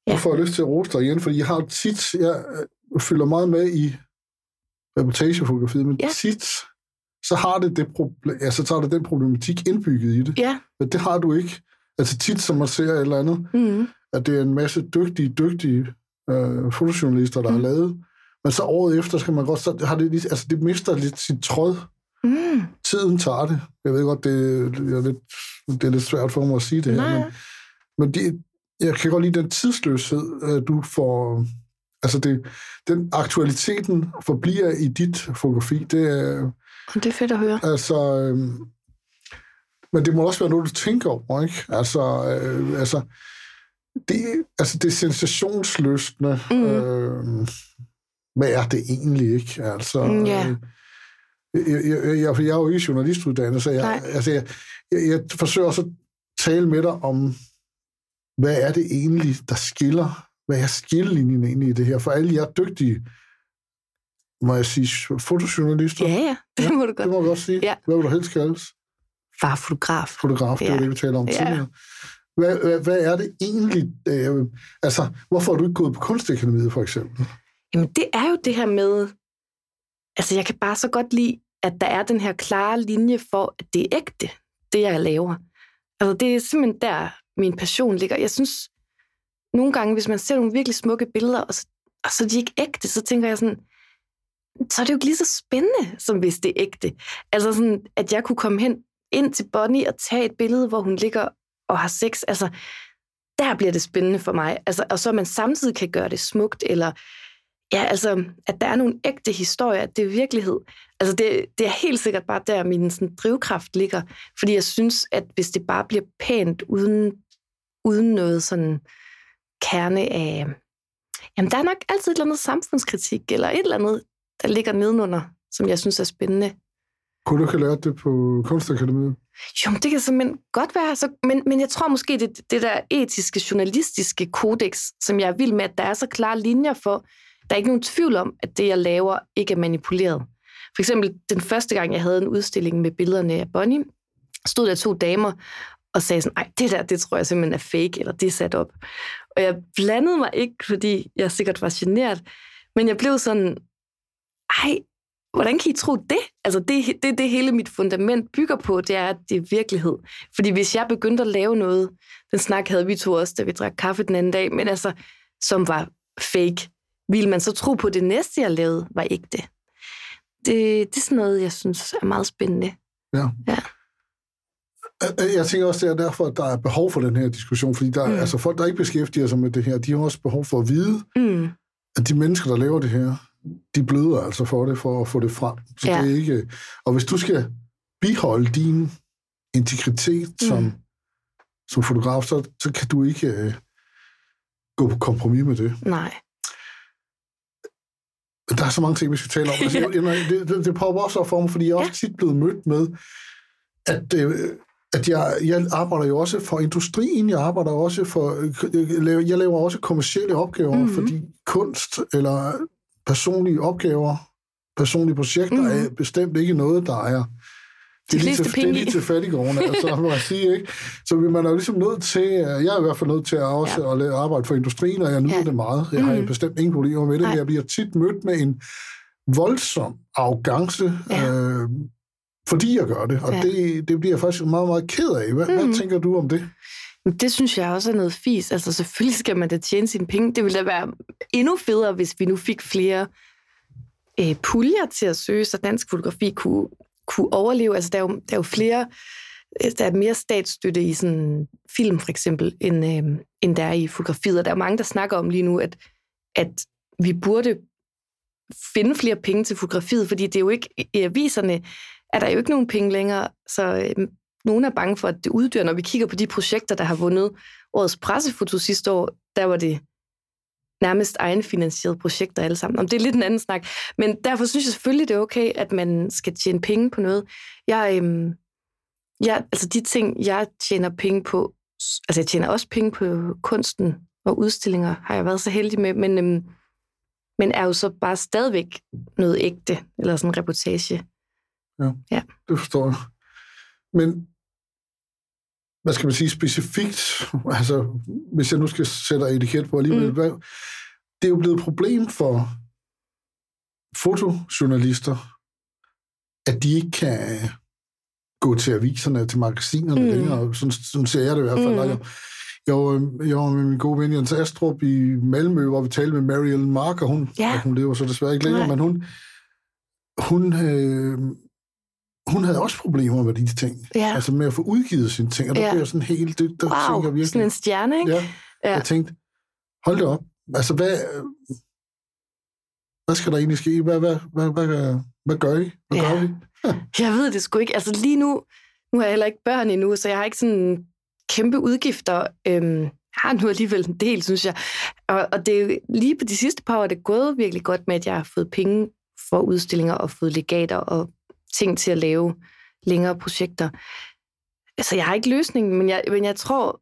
ja. Jeg får lyst til at rose dig igen, fordi jeg har tit, jeg øh, følger meget med i reportagefotografiet, men ja. tit så har det det problem, altså, så har det den problematik indbygget i det. Ja. Men det har du ikke. Altså tit, som man ser et eller andet, mm. at det er en masse dygtige, dygtige øh, fotojournalister, der mm. har lavet. Men så året efter skal man godt, så har det, altså det mister lidt sit tråd. Mm. Tiden tager det. Jeg ved godt, det, er lidt, det er lidt svært for mig at sige det her, men, men det, jeg kan godt lide den tidsløshed, øh, du får... Altså, det, den aktualiteten forbliver i dit fotografi. Det er, det er fedt at høre. Altså, øhm, men det må også være noget, du tænker over, ikke? Altså, øh, altså, det, altså det er sensationsløsende. Mm. Øh, hvad er det egentlig, ikke? Altså, mm, yeah. jeg, jeg, jeg, jeg, jeg er jo ikke journalistuddannet, så jeg, altså, jeg, jeg, jeg forsøger også at tale med dig om, hvad er det egentlig, der skiller? Hvad er skillelinjen egentlig i det her? For alle jer dygtige må jeg sige, fotojournalister? Ja, ja, det må du godt. Det må du godt sige. Ja. Hvad vil du helst kaldes? Far fotograf. Fotograf, det ja. er det, vi taler om ja. tidligere. Hvad, hvad, hvad er det egentlig? Øh, altså, hvorfor har du ikke gået på Kunstakademiet, for eksempel? Jamen, det er jo det her med... Altså, jeg kan bare så godt lide, at der er den her klare linje for, at det er ægte, det jeg laver. Altså, det er simpelthen der, min passion ligger. Jeg synes, nogle gange, hvis man ser nogle virkelig smukke billeder, og så, og så er de ikke ægte, så tænker jeg sådan, så er det jo ikke lige så spændende, som hvis det er ægte. Altså sådan, at jeg kunne komme hen ind til Bonnie og tage et billede, hvor hun ligger og har sex. Altså, der bliver det spændende for mig. Altså, og så man samtidig kan gøre det smukt, eller ja, altså, at der er nogle ægte historier, at det er virkelighed. Altså, det, det er helt sikkert bare der, min sådan, drivkraft ligger. Fordi jeg synes, at hvis det bare bliver pænt, uden, uden noget sådan kerne af... Jamen, der er nok altid et eller andet samfundskritik, eller et eller andet, der ligger nedenunder, som jeg synes er spændende. Kunne du have lært det på Kunstakademiet? Jo, det kan simpelthen godt være. Så, men, men jeg tror måske, det, det der etiske, journalistiske kodex, som jeg er vild med, at der er så klare linjer for, der er ikke nogen tvivl om, at det, jeg laver, ikke er manipuleret. For eksempel den første gang, jeg havde en udstilling med billederne af Bonnie, stod der to damer og sagde sådan, ej, det der, det tror jeg simpelthen er fake, eller det er sat op. Og jeg blandede mig ikke, fordi jeg sikkert var generet, men jeg blev sådan, ej, hvordan kan I tro det? Altså det, det, det hele mit fundament bygger på, det er, at det er virkelighed. Fordi hvis jeg begyndte at lave noget, den snak havde vi to også, da vi drak kaffe den anden dag, men altså, som var fake, ville man så tro på, at det næste, jeg lavede, var ikke det? Det, det er sådan noget, jeg synes er meget spændende. Ja. ja. Jeg tænker også, det er derfor, at der er behov for den her diskussion, fordi der, mm. altså folk, der ikke beskæftiger sig med det her, de har også behov for at vide, mm. at de mennesker, der laver det her, de bløder altså for det, for at få det frem. Så ja. det er ikke... Og hvis du skal biholde din integritet mm. som, som fotograf, så, så kan du ikke uh, gå på kompromis med det. Nej. Der er så mange ting, vi skal tale om. Altså, det, det, det popper også op for mig, fordi jeg er også tit blevet mødt med, at, uh, at jeg, jeg arbejder jo også for industrien, jeg arbejder også for, jeg laver også kommersielle opgaver, mm-hmm. fordi kunst eller personlige opgaver personlige projekter mm. er bestemt ikke noget, der er de det er, lige fleste til, det penge er i. lige til fattigårdene, altså, må jeg sige, ikke? Så man er jo ligesom nødt til, øh, jeg er i hvert fald nødt til at også Ja. at arbejde for industrien, og jeg nyder Ja. det meget. Jeg har Mhm. bestemt ingen problemer med det, Nej. men jeg bliver tit mødt med en voldsom arrogance, Ja. øh, fordi jeg gør det, og Ja. det, det bliver jeg faktisk meget, meget ked af. Hvad, mm. Hvad tænker du om det? Det synes jeg også er noget fis. Altså selvfølgelig skal man da tjene sine penge. Det ville da være endnu federe, hvis vi nu fik flere øh, puljer til at søge, så dansk fotografi kunne, kunne overleve. Altså der er, jo, der er jo flere, øh, der er mere statsstøtte i sådan film for eksempel, end, øh, end der er i fotografiet. Og der er mange, der snakker om lige nu, at, at vi burde finde flere penge til fotografiet, fordi det er jo ikke, i aviserne er der jo ikke nogen penge længere, så øh, nogen er bange for, at det uddør. Når vi kigger på de projekter, der har vundet årets pressefoto sidste år, der var det nærmest egenfinansierede projekter alle sammen. Om det er lidt en anden snak. Men derfor synes jeg selvfølgelig, det er okay, at man skal tjene penge på noget. Jeg, øhm, jeg, altså de ting, jeg tjener penge på, altså jeg tjener også penge på kunsten og udstillinger, har jeg været så heldig med, men, øhm, men er jo så bare stadigvæk noget ægte, eller sådan en reportage. Det forstår jeg. Men hvad skal man sige specifikt? Altså, hvis jeg nu skal sætte etiket på alligevel, mm. Hvad, det er jo blevet et problem for fotojournalister, at de ikke kan gå til aviserne, til magasinerne mm. Længere. Sådan, sådan ser jeg det i hvert fald. Mm. Jeg, jeg, var, jeg var med min gode ven Jens Astrup i Malmø, hvor vi talte med Mary Ellen Mark, og hun, Ja. og hun lever så desværre ikke længere, Nej. men hun, hun, øh, hun havde også problemer med de ting. Ja. Altså med at få udgivet sine ting, og der Ja. blev jeg sådan helt, det, der tænker Wow, virkelig, sådan en stjerne, ikke? ja, Ja. ja. jeg tænkte, hold det op, altså hvad, hvad skal der egentlig ske? Hvad, hvad, hvad, hvad, hvad, gør I? Hvad Ja. gør vi? Jeg ved det sgu ikke. Altså lige nu, nu har jeg heller ikke børn endnu, så jeg har ikke sådan kæmpe udgifter. Øhm, har nu alligevel en del, synes jeg. Og, og det er lige på de sidste par år er det gået virkelig godt med, at jeg har fået penge for udstillinger og fået legater og ting til at lave længere projekter. Altså, jeg har ikke løsningen, men jeg, men jeg tror,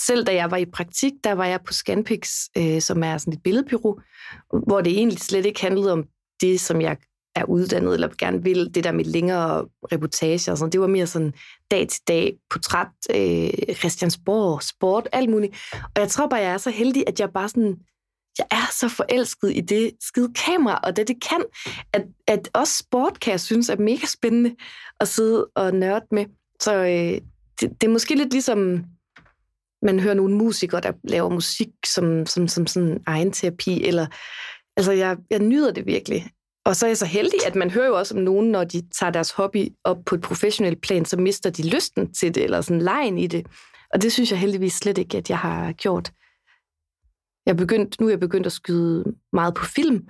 selv da jeg var i praktik, der var jeg på Scanpix, øh, som er sådan et billedbyrå, hvor det egentlig slet ikke handlede om det, som jeg er uddannet eller gerne vil, det der med længere reportager og sådan. Det var mere sådan dag til dag, portræt, øh, Christiansborg, sport, alt muligt. Og jeg tror bare, jeg er så heldig, at jeg bare sådan, jeg er så forelsket i det skide kamera, og det det kan, at, at også sport kan jeg synes er mega spændende at sidde og nørde med. Så øh, det, det er måske lidt ligesom, man hører nogle musikere, der laver musik som, som, som sådan egen terapi, eller altså jeg, jeg nyder det virkelig. Og så er jeg så heldig, at man hører jo også om nogen, når de tager deres hobby op på et professionelt plan, så mister de lysten til det, eller sådan lejen i det. Og det synes jeg heldigvis slet ikke, at jeg har gjort. Jeg begyndt, nu er jeg begyndt at skyde meget på film,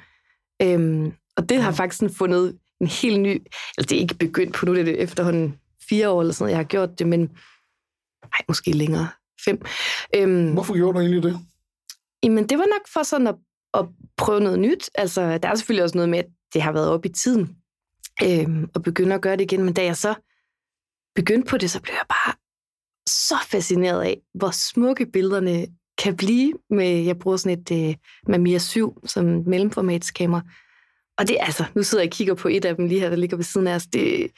øhm, og det har faktisk sådan fundet en helt ny... Altså det er ikke begyndt på nu, det er det efterhånden fire år eller sådan noget, jeg har gjort det, men nej, måske længere, fem. Øhm, Hvorfor gjorde du egentlig det? Jamen, det var nok for sådan at, at prøve noget nyt. Altså, der er selvfølgelig også noget med, at det har været op i tiden øhm, at begynde at gøre det igen. Men da jeg så begyndte på det, så blev jeg bare så fascineret af, hvor smukke billederne kan blive med, jeg bruger sådan et øh, Mamiya 7 som mellemformatskamera. Og det er altså, nu sidder jeg og kigger på et af dem lige her, der ligger ved siden af os. Det,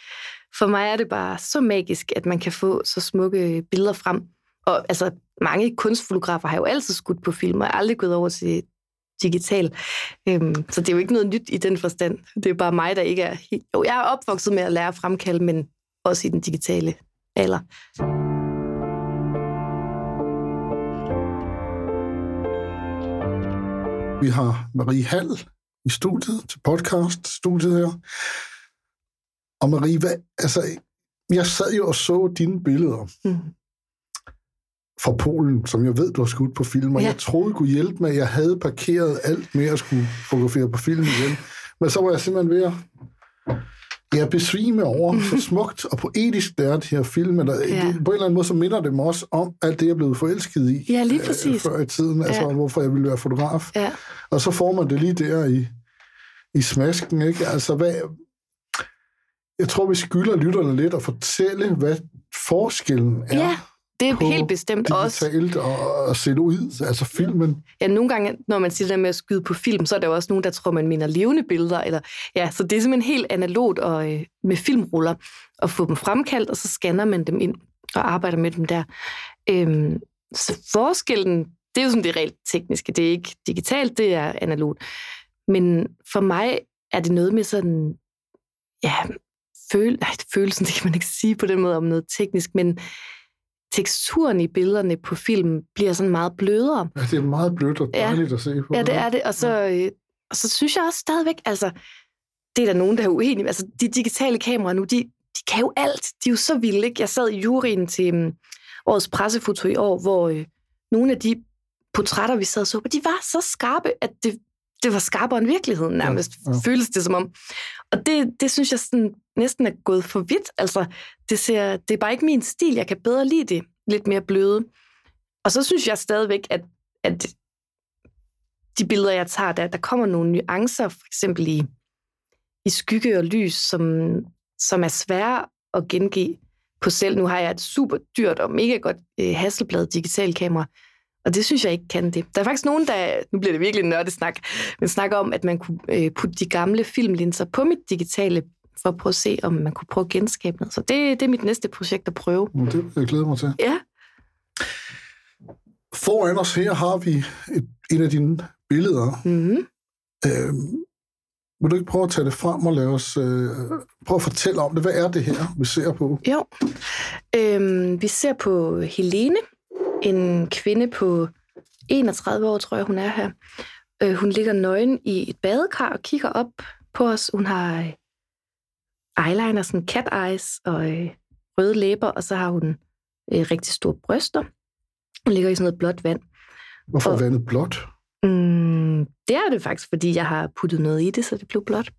for mig er det bare så magisk, at man kan få så smukke øh, billeder frem. Og altså, mange kunstfotografer har jo altid skudt på film, og er aldrig gået over til digital. Øhm, så det er jo ikke noget nyt i den forstand. Det er bare mig, der ikke er helt... Jo, jeg er opvokset med at lære at fremkalde, men også i den digitale alder. Vi har Marie Hall i studiet, til podcast-studiet her. Og Marie, hvad, altså, jeg sad jo og så dine billeder Mm. fra Polen, som jeg ved, du har skudt på film, og Ja. jeg troede kunne hjælpe med, at jeg havde parkeret alt med at skulle fotografere på film igen. Men så var jeg simpelthen ved at jeg besvime over, så smukt og poetisk det er, de her film. Eller, Ja. det, på en eller anden måde, så minder det mig også om alt det, jeg blevet forelsket i Ja, lige øh, præcis. før i tiden. Altså, Ja. hvorfor jeg ville være fotograf. Ja. Og så får man det lige der i, i smasken, ikke? Altså, hvad... Jeg tror, vi skylder lytterne lidt at fortælle, hvad forskellen er Ja. Det er helt bestemt digitalt også. og, og ud, altså filmen. Ja, nogle gange, når man siger det med at skyde på film, så er der jo også nogen, der tror, man mener levende billeder. Eller, ja, så det er simpelthen helt analogt og, øh, med filmruller at få dem fremkaldt, og så scanner man dem ind og arbejder med dem der. Øhm, så forskellen, det er jo sådan det rent tekniske. Det er ikke digitalt, det er analogt. Men for mig er det noget med sådan, ja, føl, nej, følelsen, det kan man ikke sige på den måde om noget teknisk, men teksturen i billederne på film bliver sådan meget blødere. Ja, det er meget blødt og dejligt ja. at se på. Ja, det er det. Og så, ja. øh, og så synes jeg også stadigvæk, altså, det er der nogen, der er uenige Altså, de digitale kameraer nu, de, de kan jo alt. De er jo så vilde, ikke? Jeg sad i juryen til um, årets pressefoto i år, hvor øh, nogle af de portrætter, vi sad og så på, de var så skarpe, at det, det var skarpere end virkeligheden nærmest, ja, ja. føles det som om. Og det, det synes jeg sådan, næsten er gået for vidt. Altså, det, ser, det er bare ikke min stil. Jeg kan bedre lide det lidt mere bløde. Og så synes jeg stadigvæk, at, at de billeder, jeg tager, der, der kommer nogle nuancer, for eksempel i, i skygge og lys, som, som er svære at gengive på selv. Nu har jeg et super dyrt og mega godt øh, Hasselblad digital kamera, og det synes jeg ikke kan det. Der er faktisk nogen, der, nu bliver det virkelig en snak, men snakker om, at man kunne øh, putte de gamle filmlinser på mit digitale, for at prøve at se, om man kunne prøve at genskabe noget. Så det, det er mit næste projekt at prøve. Det jeg glæde mig til. Ja. Foran os her har vi et, et af dine billeder. Mm-hmm. Øh, vil du ikke prøve at tage det frem og lade os øh, prøve at fortælle om det? Hvad er det her, vi ser på? Jo, øhm, vi ser på Helene, en kvinde på 31 år, tror jeg, hun er her. Øh, hun ligger nøgen i et badekar og kigger op på os. Hun har øh, eyeliner, sådan cat eyes og øh, røde læber, og så har hun øh, rigtig store bryster. Hun ligger i sådan noget blåt vand. Hvorfor og, vandet blåt? Mm, det er det faktisk, fordi jeg har puttet noget i det, så det blev blåt.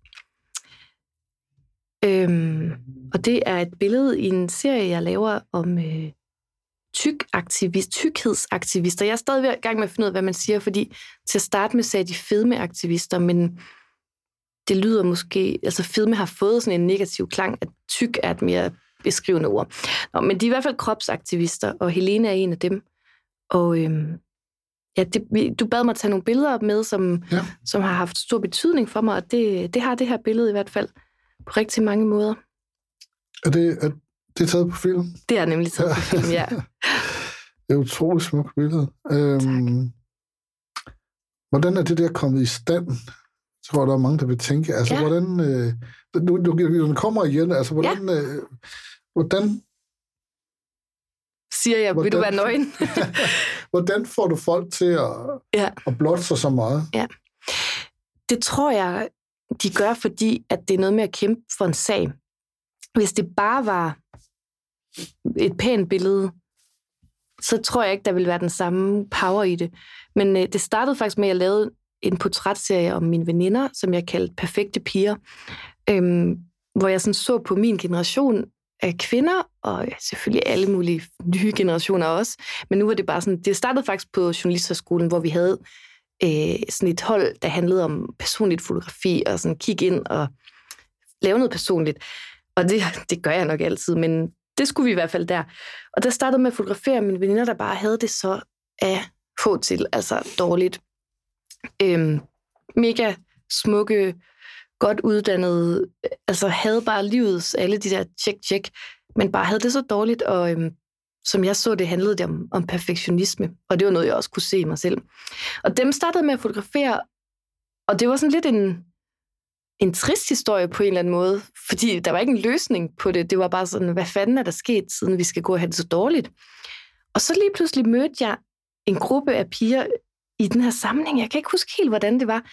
Øhm, og det er et billede i en serie, jeg laver om øh, tyk-aktivist, tykkhedsaktivister. Jeg er stadig i gang med at finde ud af, hvad man siger, fordi til at starte med sagde de fedmeaktivister, men det lyder måske, altså fedme har fået sådan en negativ klang, at tyk er et mere beskrivende ord. Nå, men de er i hvert fald kropsaktivister, og Helene er en af dem. Og øhm, ja, det, du bad mig tage nogle billeder op med, som, ja. som har haft stor betydning for mig, og det, det har det her billede i hvert fald på rigtig mange måder. Er det, er det taget på film? Det er nemlig taget ja. på film, ja. det er utroligt smukt billede. Øhm, hvordan er det der kommet i stand? Så tror, der er mange, der vil tænke, altså, ja. hvordan... Øh, du, du, du kommer igen, altså, hvordan... Ja. Øh, hvordan siger jeg, hvordan, vil du være nøgen? hvordan får du folk til at, ja. at blotte sig så meget? Ja. Det tror jeg, de gør, fordi at det er noget med at kæmpe for en sag. Hvis det bare var et pænt billede, så tror jeg ikke, der vil være den samme power i det. Men øh, det startede faktisk med, at jeg lavede en portrætserie om mine veninder, som jeg kaldte Perfekte Piger, øhm, hvor jeg sådan så på min generation af kvinder, og selvfølgelig alle mulige nye generationer også. Men nu var det bare sådan, det startede faktisk på Journalisterskolen, hvor vi havde øh, sådan et hold, der handlede om personligt fotografi, og sådan kigge ind og lave noget personligt. Og det, det gør jeg nok altid, men det skulle vi i hvert fald der. Og der startede med at fotografere mine veninder, der bare havde det så af få til, altså dårligt. Øhm, mega smukke, godt uddannede, altså havde bare livets alle de der tjek-tjek, men bare havde det så dårligt, og øhm, som jeg så det, handlede det om, om perfektionisme, og det var noget, jeg også kunne se i mig selv. Og dem startede med at fotografere, og det var sådan lidt en, en trist historie på en eller anden måde, fordi der var ikke en løsning på det. Det var bare sådan, hvad fanden er der sket, siden vi skal gå og have det så dårligt? Og så lige pludselig mødte jeg en gruppe af piger i den her sammenhæng. Jeg kan ikke huske helt, hvordan det var.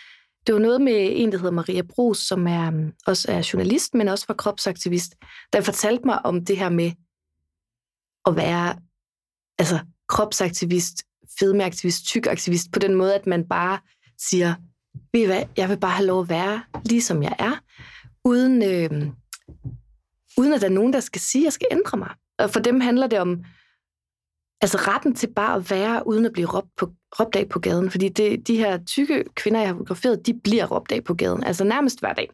Det var noget med en, der hedder Maria Brus, som er, mm, også er journalist, men også var kropsaktivist, der fortalte mig om det her med at være altså, kropsaktivist, fedmeaktivist, tykaktivist, på den måde, at man bare siger, ved I hvad, jeg vil bare have lov at være, ligesom jeg er, uden, øh, uden at der er nogen, der skal sige, at jeg skal ændre mig. Og for dem handler det om altså retten til bare at være, uden at blive råbt, på, råbt af på gaden. Fordi det, de her tykke kvinder, jeg har fotograferet, de bliver råbt af på gaden. Altså nærmest hver dag.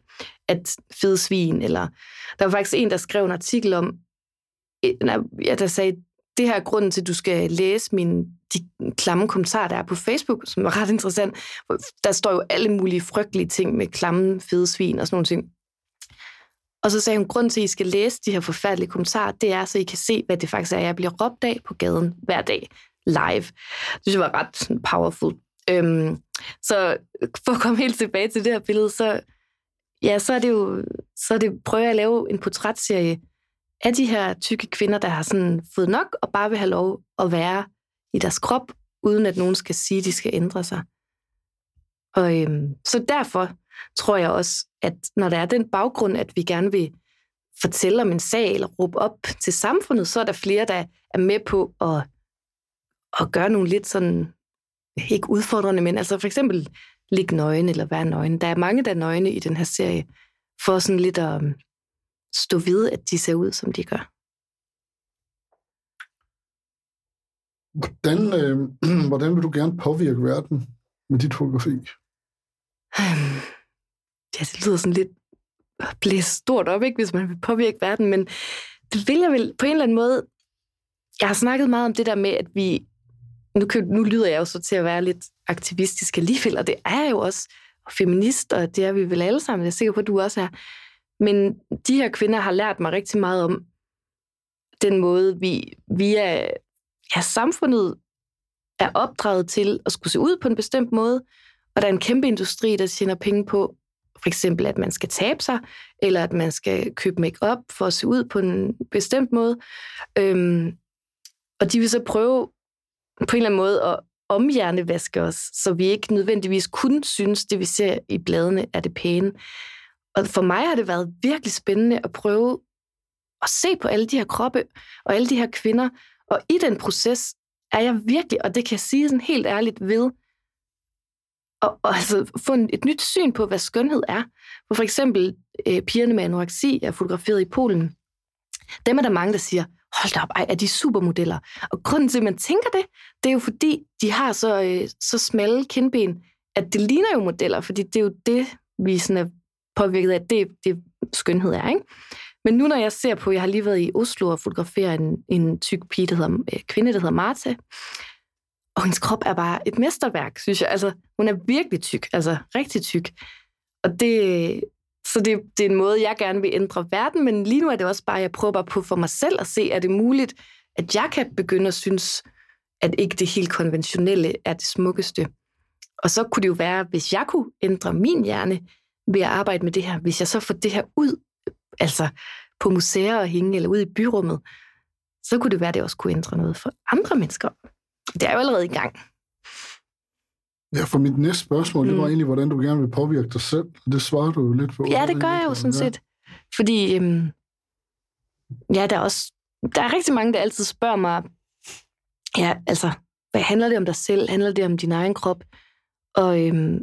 At fede svin, eller... Der var faktisk en, der skrev en artikel om, ja, der sagde, det her er grunden til, at du skal læse min, de klamme kommentarer, der er på Facebook, som er ret interessant. Der står jo alle mulige frygtelige ting med klamme, fede svin og sådan nogle ting. Og så sagde hun, grund til, at I skal læse de her forfærdelige kommentarer, det er, så I kan se, hvad det faktisk er, jeg bliver råbt af på gaden hver dag, live. Det synes jeg var ret powerful. Øhm, så for at komme helt tilbage til det her billede, så, ja, så er det jo, så er det, prøver jeg at lave en portrætserie af de her tykke kvinder, der har sådan fået nok og bare vil have lov at være i deres krop, uden at nogen skal sige, at de skal ændre sig. Og øhm, så derfor tror jeg også, at når der er den baggrund, at vi gerne vil fortælle om en sag eller råbe op til samfundet, så er der flere, der er med på at, at gøre nogle lidt sådan, ikke udfordrende, men altså for eksempel ligge nøgen eller være nøgen. Der er mange, der er nøgne i den her serie, for sådan lidt at stå ved, at de ser ud, som de gør. Hvordan, øh, hvordan vil du gerne påvirke verden med dit fotografi? Øhm, ja, det lyder sådan lidt blæst stort op, ikke, hvis man vil påvirke verden, men det vil jeg vel på en eller anden måde. Jeg har snakket meget om det der med, at vi... Nu, nu lyder jeg jo så til at være lidt aktivistisk alligevel, og det er jeg jo også feminist, og det er vi vel alle sammen. Jeg er sikker på, at du også er. Men de her kvinder har lært mig rigtig meget om den måde, vi via ja, samfundet er opdraget til at skulle se ud på en bestemt måde, og der er en kæmpe industri, der tjener penge på, for eksempel at man skal tabe sig, eller at man skal købe make-up for at se ud på en bestemt måde. Øhm, og de vil så prøve på en eller anden måde at omhjernevaske os, så vi ikke nødvendigvis kun synes, det vi ser i bladene er det pæne. Og for mig har det været virkelig spændende at prøve at se på alle de her kroppe og alle de her kvinder. Og i den proces er jeg virkelig, og det kan jeg sige sådan helt ærligt ved, og, og altså få et nyt syn på, hvad skønhed er. For for eksempel øh, pigerne med anoreksi, jeg er fotograferet i Polen, dem er der mange, der siger, hold da op, ej, er de supermodeller? Og grunden til, at man tænker det, det er jo fordi, de har så, øh, så smalle kindben, at det ligner jo modeller, fordi det er jo det, vi sådan er påvirket af, det, det skønhed er. Ikke? Men nu når jeg ser på, jeg har lige været i Oslo og fotograferet en, en tyk pige, der hedder, øh, kvinde, der hedder Marta, og hendes krop er bare et mesterværk, synes jeg. Altså, hun er virkelig tyk, altså rigtig tyk. Og det, så det, det er en måde, jeg gerne vil ændre verden, men lige nu er det også bare, jeg prøver bare på for mig selv at se, er det muligt, at jeg kan begynde at synes, at ikke det helt konventionelle er det smukkeste. Og så kunne det jo være, hvis jeg kunne ændre min hjerne ved at arbejde med det her, hvis jeg så får det her ud, altså på museer og hænge, eller ud i byrummet, så kunne det være, at det også kunne ændre noget for andre mennesker. Det er jo allerede i gang. Ja, for mit næste spørgsmål, mm. det var mm. egentlig, hvordan du gerne vil påvirke dig selv. Det svarer du jo lidt på. Ja, det gør jeg jo sådan set. Fordi, øhm, ja, der er også, der er rigtig mange, der altid spørger mig, ja, altså, hvad handler det om dig selv? Handler det om din egen krop? Og øhm,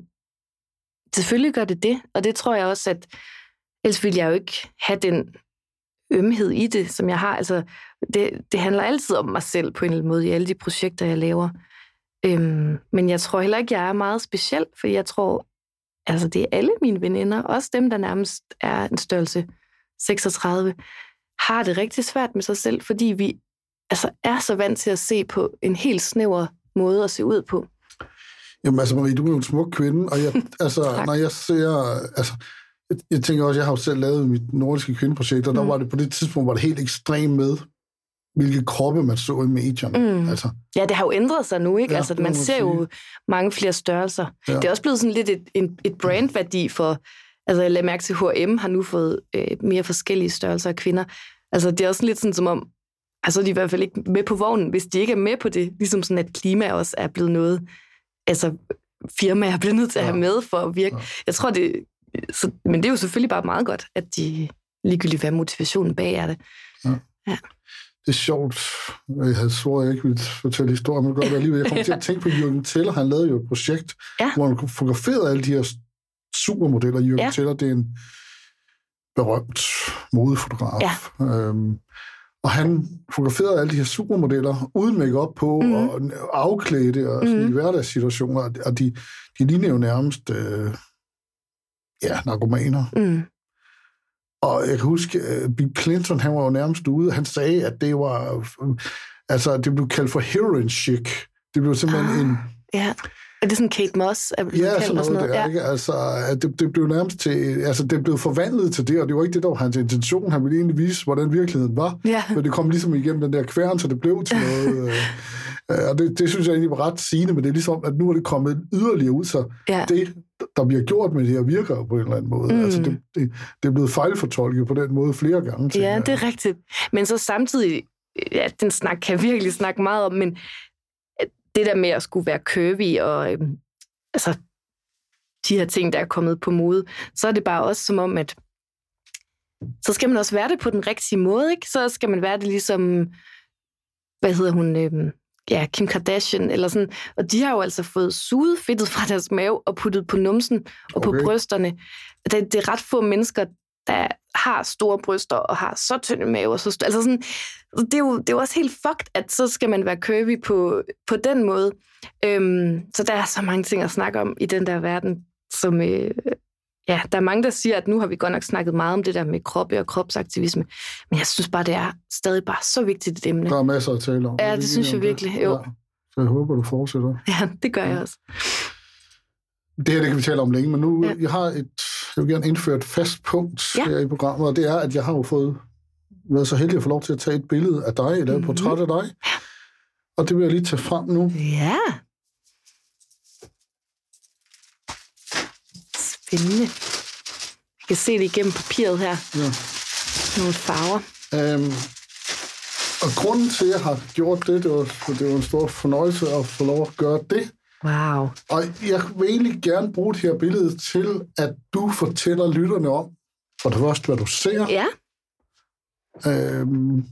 selvfølgelig gør det det, og det tror jeg også, at ellers ville jeg jo ikke have den ømhed i det, som jeg har. Altså, det, det handler altid om mig selv på en eller anden måde i alle de projekter, jeg laver. Øhm, men jeg tror heller ikke, jeg er meget speciel, for jeg tror, altså det er alle mine veninder, også dem, der nærmest er en størrelse 36, har det rigtig svært med sig selv, fordi vi altså, er så vant til at se på en helt snæver måde at se ud på. Jamen altså Marie, du er jo en smuk kvinde, og jeg, altså, når jeg ser, altså, jeg, jeg tænker også, jeg har jo selv lavet mit nordiske kvindeprojekt, og mm. der var det på det tidspunkt, var det helt ekstremt med, hvilke kroppe man så i medierne. Mm. Altså. Ja, det har jo ændret sig nu, ikke? Ja, altså, man ser jo mange flere størrelser. Ja. Det er også blevet sådan lidt et, et, et brandværdi for... Altså, jeg lader mærke til, H&M har nu fået øh, mere forskellige størrelser af kvinder. Altså, det er også lidt sådan som om, altså, de er i hvert fald ikke med på vognen, hvis de ikke er med på det. Ligesom sådan, at klima også er blevet noget, altså, firmaer bliver nødt til at have med for at virke. Jeg tror, det... Så, men det er jo selvfølgelig bare meget godt, at de ligegyldigt, hvad motivationen bag er det. Ja. ja det er sjovt. Jeg havde svoret, at jeg ikke ville fortælle historien, men godt alligevel. Jeg kom til at tænke på Jürgen Teller. Han lavede jo et projekt, ja. hvor han fotograferede alle de her supermodeller. Jürgen ja. Teller, det er en berømt modefotograf. Ja. Øhm, og han fotograferede alle de her supermodeller uden make på mm. og afklædte og sådan mm. i hverdagssituationer. Og de, de ligner jo nærmest øh, ja, narkomaner. Mm. Og jeg kan huske, at Bill Clinton, han var jo nærmest ude, han sagde, at det var, altså, det blev kaldt for heroin chic. Det blev simpelthen ah, en... Ja. Er det sådan Kate Moss? Er ja, sådan noget, sådan noget der, ja. ikke? Altså, det, det blev nærmest til... Altså, det blev forvandlet til det, og det var ikke det, der var hans intention. Han ville egentlig vise, hvordan virkeligheden var. Ja. Men det kom ligesom igennem den der kværn, så det blev til noget... øh, og det, det synes jeg egentlig var ret sigende, men det er ligesom, at nu er det kommet yderligere ud, så ja. det, der bliver gjort med det her, virker på en eller anden måde. Mm. Altså, det, det, det er blevet fejlfortolket på den måde flere gange. Ja, det er rigtigt. Men så samtidig, ja, den snak kan jeg virkelig snakke meget om, men det der med at skulle være curvy og øh, altså, de her ting, der er kommet på mode, så er det bare også som om, at så skal man også være det på den rigtige måde, ikke? Så skal man være det ligesom, hvad hedder hun, øh, ja, Kim Kardashian, eller sådan. Og de har jo altså fået suget fedtet fra deres mave og puttet på numsen og okay. på brysterne. Det, det er ret få mennesker, der har store bryster og har så tynde mave. Og så, altså sådan, det, er jo, det er jo også helt fucked, at så skal man være curvy på, på den måde. Øhm, så der er så mange ting at snakke om i den der verden, som... Øh, ja, der er mange, der siger, at nu har vi godt nok snakket meget om det der med kroppe og kropsaktivisme, men jeg synes bare, det er stadig bare så vigtigt et emne. Der er masser at tale om. Ja, det, det synes jeg virkelig. Jo. Ja. Så jeg håber, du fortsætter. Ja, det gør jeg også. Det her, det kan vi tale om længe, men nu, ja. jeg har et, jeg vil gerne indføre et fast punkt ja. her i programmet, og det er, at jeg har jo fået været så heldig at få lov til at tage et billede af dig, eller et mm-hmm. portræt af dig. Og det vil jeg lige tage frem nu. Ja. Spændende. Jeg kan se det igennem papiret her. Ja. Nogle farver. Um, og grunden til, at jeg har gjort det, det var, det var en stor fornøjelse at få lov at gøre det, Wow. Og jeg vil egentlig gerne bruge det her billede til, at du fortæller lytterne om, for det første, hvad du ser. Ja. Øhm,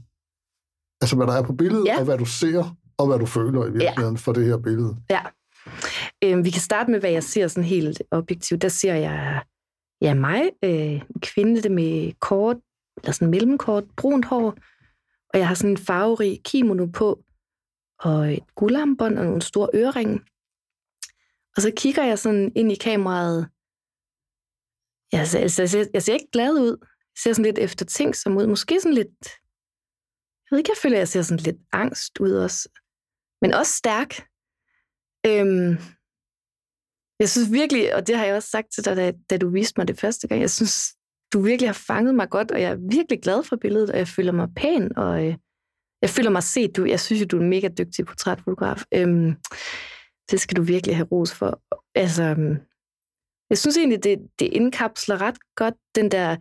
altså, hvad der er på billedet, ja. og hvad du ser, og hvad du føler i virkeligheden ja. for det her billede. Ja. Øhm, vi kan starte med, hvad jeg ser sådan helt objektivt. Der ser jeg ja, mig, øh, kvinde med kort, eller sådan mellemkort, brunt hår, og jeg har sådan en farverig kimono på, og et guldarmbånd og nogle store øreringe. Og så kigger jeg sådan ind i kameraet. Jeg ser, jeg ser, jeg ser ikke glad ud. Jeg ser sådan lidt efter ting som ud. Måske sådan lidt... Jeg ved ikke, jeg føler, jeg ser sådan lidt angst ud også. Men også stærk. Øhm, jeg synes virkelig, og det har jeg også sagt til dig, da, da du viste mig det første gang, jeg synes, du virkelig har fanget mig godt, og jeg er virkelig glad for billedet, og jeg føler mig pæn, og øh, jeg føler mig set. Du, jeg synes, du er en mega dygtig portrætfotograf. Øhm, det skal du virkelig have ros for. Altså, øhm, jeg synes egentlig, det, det indkapsler ret godt den der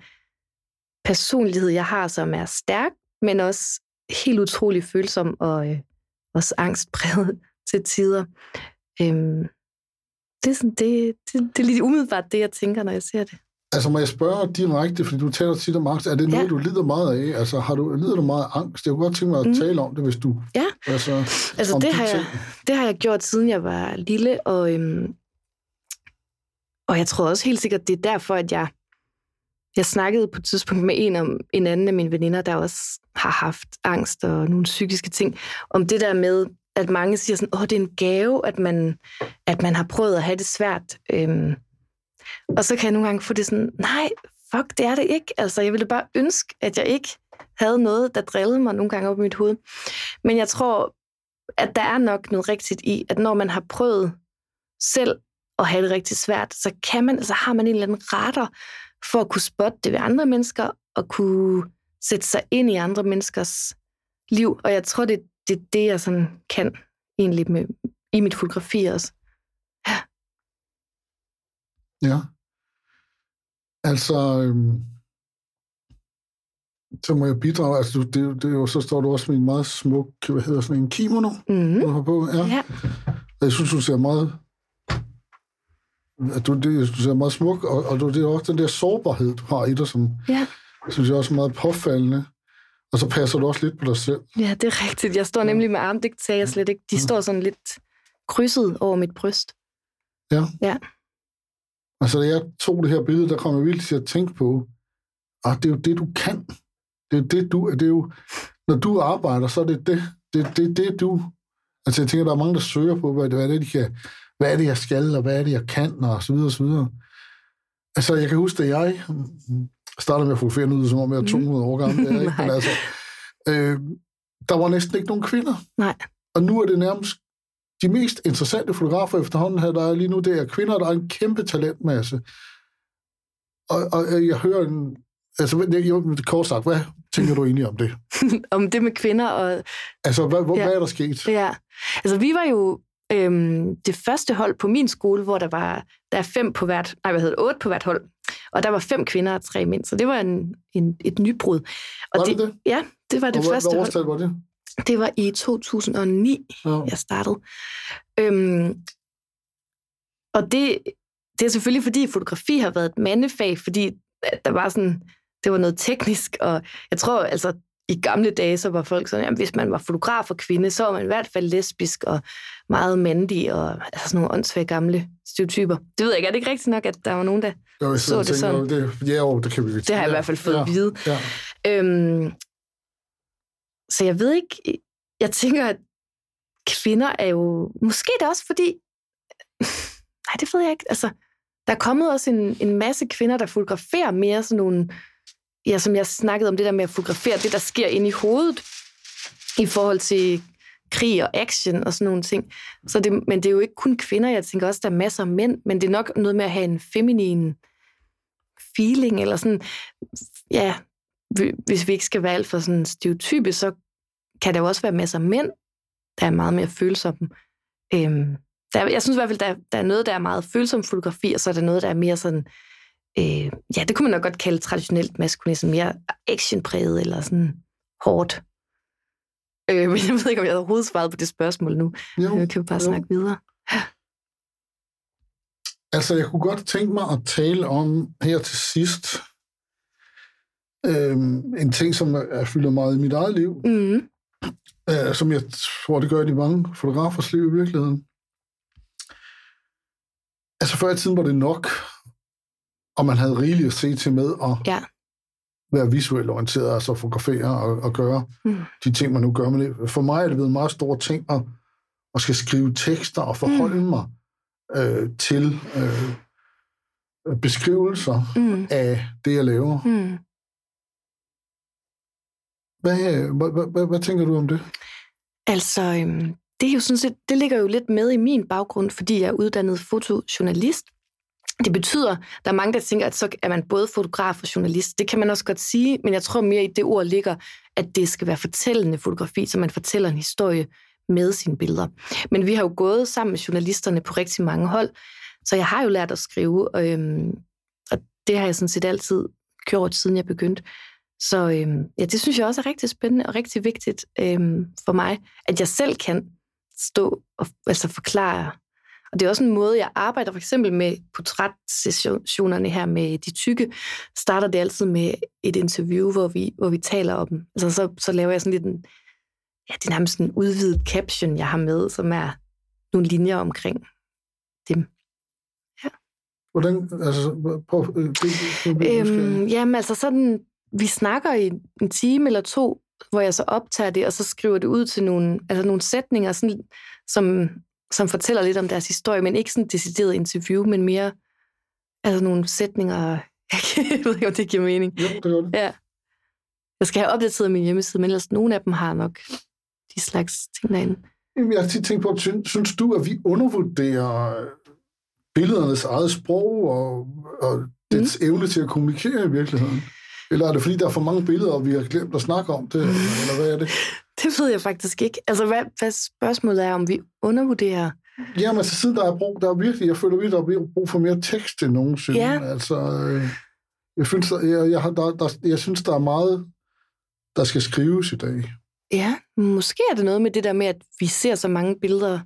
personlighed, jeg har, som er stærk, men også helt utrolig følsom og øh, også angstpræget til tider. Øhm, det, er sådan, det, det, det er lige umiddelbart det, jeg tænker, når jeg ser det. Altså må jeg spørge direkte, fordi du taler tit om angst. Er det noget, ja. du lider meget af? Altså har du, lider du meget af angst? Jeg kunne godt tænke mig at mm. tale om det, hvis du... Ja, altså, altså det, de har jeg, det har jeg gjort, siden jeg var lille, og, øhm, og jeg tror også helt sikkert, det er derfor, at jeg, jeg snakkede på et tidspunkt med en, om, en anden af mine veninder, der også har haft angst og nogle psykiske ting, om det der med, at mange siger sådan, åh, det er en gave, at man, at man har prøvet at have det svært. Øhm, og så kan jeg nogle gange få det sådan, nej, fuck, det er det ikke. Altså, jeg ville bare ønske, at jeg ikke havde noget, der drillede mig nogle gange op i mit hoved. Men jeg tror, at der er nok noget rigtigt i, at når man har prøvet selv at have det rigtig svært, så kan man, altså har man en eller anden retter for at kunne spotte det ved andre mennesker, og kunne sætte sig ind i andre menneskers liv. Og jeg tror, det, det er det, jeg sådan kan egentlig med, i mit fotografi også. Ja. Altså, øhm, så må jeg bidrage. Altså, det, det, det er jo, så står du også med en meget smuk, hvad hedder sådan en kimono, mm-hmm. du har på. Ja. ja. Jeg synes, du ser meget at du, det, du ser meget smuk, og, og du, det er også den der sårbarhed, du har i dig, som ja. synes jeg også er meget påfaldende. Og så passer du også lidt på dig selv. Ja, det er rigtigt. Jeg står nemlig med arm, det sagde jeg slet ikke. De ja. står sådan lidt krydset over mit bryst. Ja. Ja. Altså, da jeg tog det her billede, der kom jeg virkelig til at tænke på, at det er jo det, du kan. Det er det, du... Det er jo, når du arbejder, så er det det, det, det, det du... Altså, jeg tænker, der er mange, der søger på, hvad, hvad er det, de kan... Hvad er det, jeg skal, og hvad er det, jeg kan, og så videre, og så videre. Altså, jeg kan huske, da jeg startede med at fotografere ud, som om jeg er 200 år gammel. Jeg, ikke? Men altså, øh, der var næsten ikke nogen kvinder. Nej. Og nu er det nærmest de mest interessante fotografer efterhånden her, der er lige nu, det er kvinder, der er en kæmpe talentmasse. Og, og jeg hører en... Altså, jeg, kort sagt, hvad tænker du egentlig om det? om det med kvinder og... Altså, hvad, hvor, Ja. hvad er der sket? Ja, altså vi var jo øhm, det første hold på min skole, hvor der var der er fem på hvert, nej, hvad hedder det, otte på hvert hold. Og der var fem kvinder og tre mænd, så det var en, en, et nybrud. Og Var det det? Ja, det var det og hvad, første hvad hold. årstal var det? Det var i 2009, Ja. jeg startede. Øhm, og det, det er selvfølgelig, fordi fotografi har været et mandefag, fordi der var sådan, det var noget teknisk, og jeg tror, altså, i gamle dage, så var folk sådan, at hvis man var fotograf og kvinde, så var man i hvert fald lesbisk og meget mandig, og altså sådan nogle åndssvage gamle stereotyper. Det ved jeg ikke, er det ikke rigtigt nok, at der var nogen, der... Jo, Så det sådan. Det, ja, jo, det kan vi Det har jeg i hvert fald fået ja, at vide. Ja. Øhm, så jeg ved ikke, jeg tænker, at kvinder er jo, måske det er også fordi, nej, det ved jeg ikke, altså, der er kommet også en, en masse kvinder, der fotograferer mere sådan nogle, ja, som jeg snakkede om, det der med at fotografere, det der sker inde i hovedet, i forhold til krig og action og sådan nogle ting. Så det, men det er jo ikke kun kvinder, jeg tænker også, der er masser af mænd, men det er nok noget med at have en feminin feeling, eller sådan, ja, hvis vi ikke skal være alt for sådan stereotype, så kan der jo også være masser af mænd, der er meget mere følsomme. Øhm, der, jeg synes i hvert fald, der, der er noget, der er meget følsom fotografi, og så er der noget, der er mere sådan, øh, ja, det kunne man nok godt kalde traditionelt maskulin, sådan mere actionpræget, eller sådan hårdt. Øh, men jeg ved ikke, om jeg overhovedet svaret på det spørgsmål nu. Jo, Nu kan vi bare jo. snakke videre. Altså, jeg kunne godt tænke mig at tale om her til sidst øhm, en ting, som er- fylder meget i mit eget liv, Mm, øh, som jeg tror, det gør i de mange fotografers liv i virkeligheden. Altså, før i tiden var det nok, og man havde rigeligt at se til med at Ja. være visuelt orienteret, altså fotografere og, og gøre Mm. de ting, man nu gør. Men det- for mig er det blevet en meget stor ting at, at skal skrive tekster og forholde mm. mig øh, til øh, beskrivelser mm, af det, jeg laver. mm. Hvad, øh, hvad, hvad, hvad, hvad tænker du om det? Altså, øhm, det er jo sådan set, det ligger jo lidt med i min baggrund, fordi jeg er uddannet fotojournalist. Det betyder, der er mange, der tænker, at så er man både fotograf og journalist. Det kan man også godt sige, men jeg tror mere i det ord ligger, at det skal være fortællende fotografi, så man fortæller en historie med sine billeder. Men vi har jo gået sammen med journalisterne på rigtig mange hold, så jeg har jo lært at skrive, og, øhm, og det har jeg sådan set altid gjort, siden jeg begyndte. Så øhm, ja, det synes jeg også er rigtig spændende og rigtig vigtigt øhm, for mig, at jeg selv kan stå og altså forklare. Og det er også en måde, jeg arbejder for eksempel med portrætsessionerne her med de tykke. Starter det altid med et interview, hvor vi, hvor vi taler om dem. Altså så, så laver jeg sådan lidt en, ja, det er nærmest en udvidet caption, jeg har med, som er nogle linjer omkring dem. Hvordan, altså, prøv, øh, Øhm, jamen altså sådan, vi snakker i en time eller to, hvor jeg så optager det, og så skriver det ud til nogle, altså nogle sætninger, sådan, som, som fortæller lidt om deres historie, men ikke sådan et decideret interview, men mere altså nogle sætninger, jeg ved ikke, om det giver mening. Jo, det gør det. Ja. Jeg skal have opdateret min hjemmeside, men ellers nogle af dem har nok de slags ting derinde. Jamen, Jeg har tit tænkt på, synes, synes du, at vi undervurderer billedernes eget sprog og, og dets mm. evne til at kommunikere i virkeligheden? Eller er det fordi, der er for mange billeder, og vi har glemt at snakke om det? Eller, hvad er det? Det ved jeg faktisk ikke. Altså, hvad, hvad spørgsmålet er, om vi undervurderer? Jamen, altså siden der er brug, der er virkelig, jeg føler virkelig, der er brug for mere tekst end nogensinde. Ja. Altså, øh, jeg, synes, der, jeg, jeg, der, der, jeg synes, der er meget, der skal skrives i dag. Ja, måske er det noget med det der med, at vi ser så mange billeder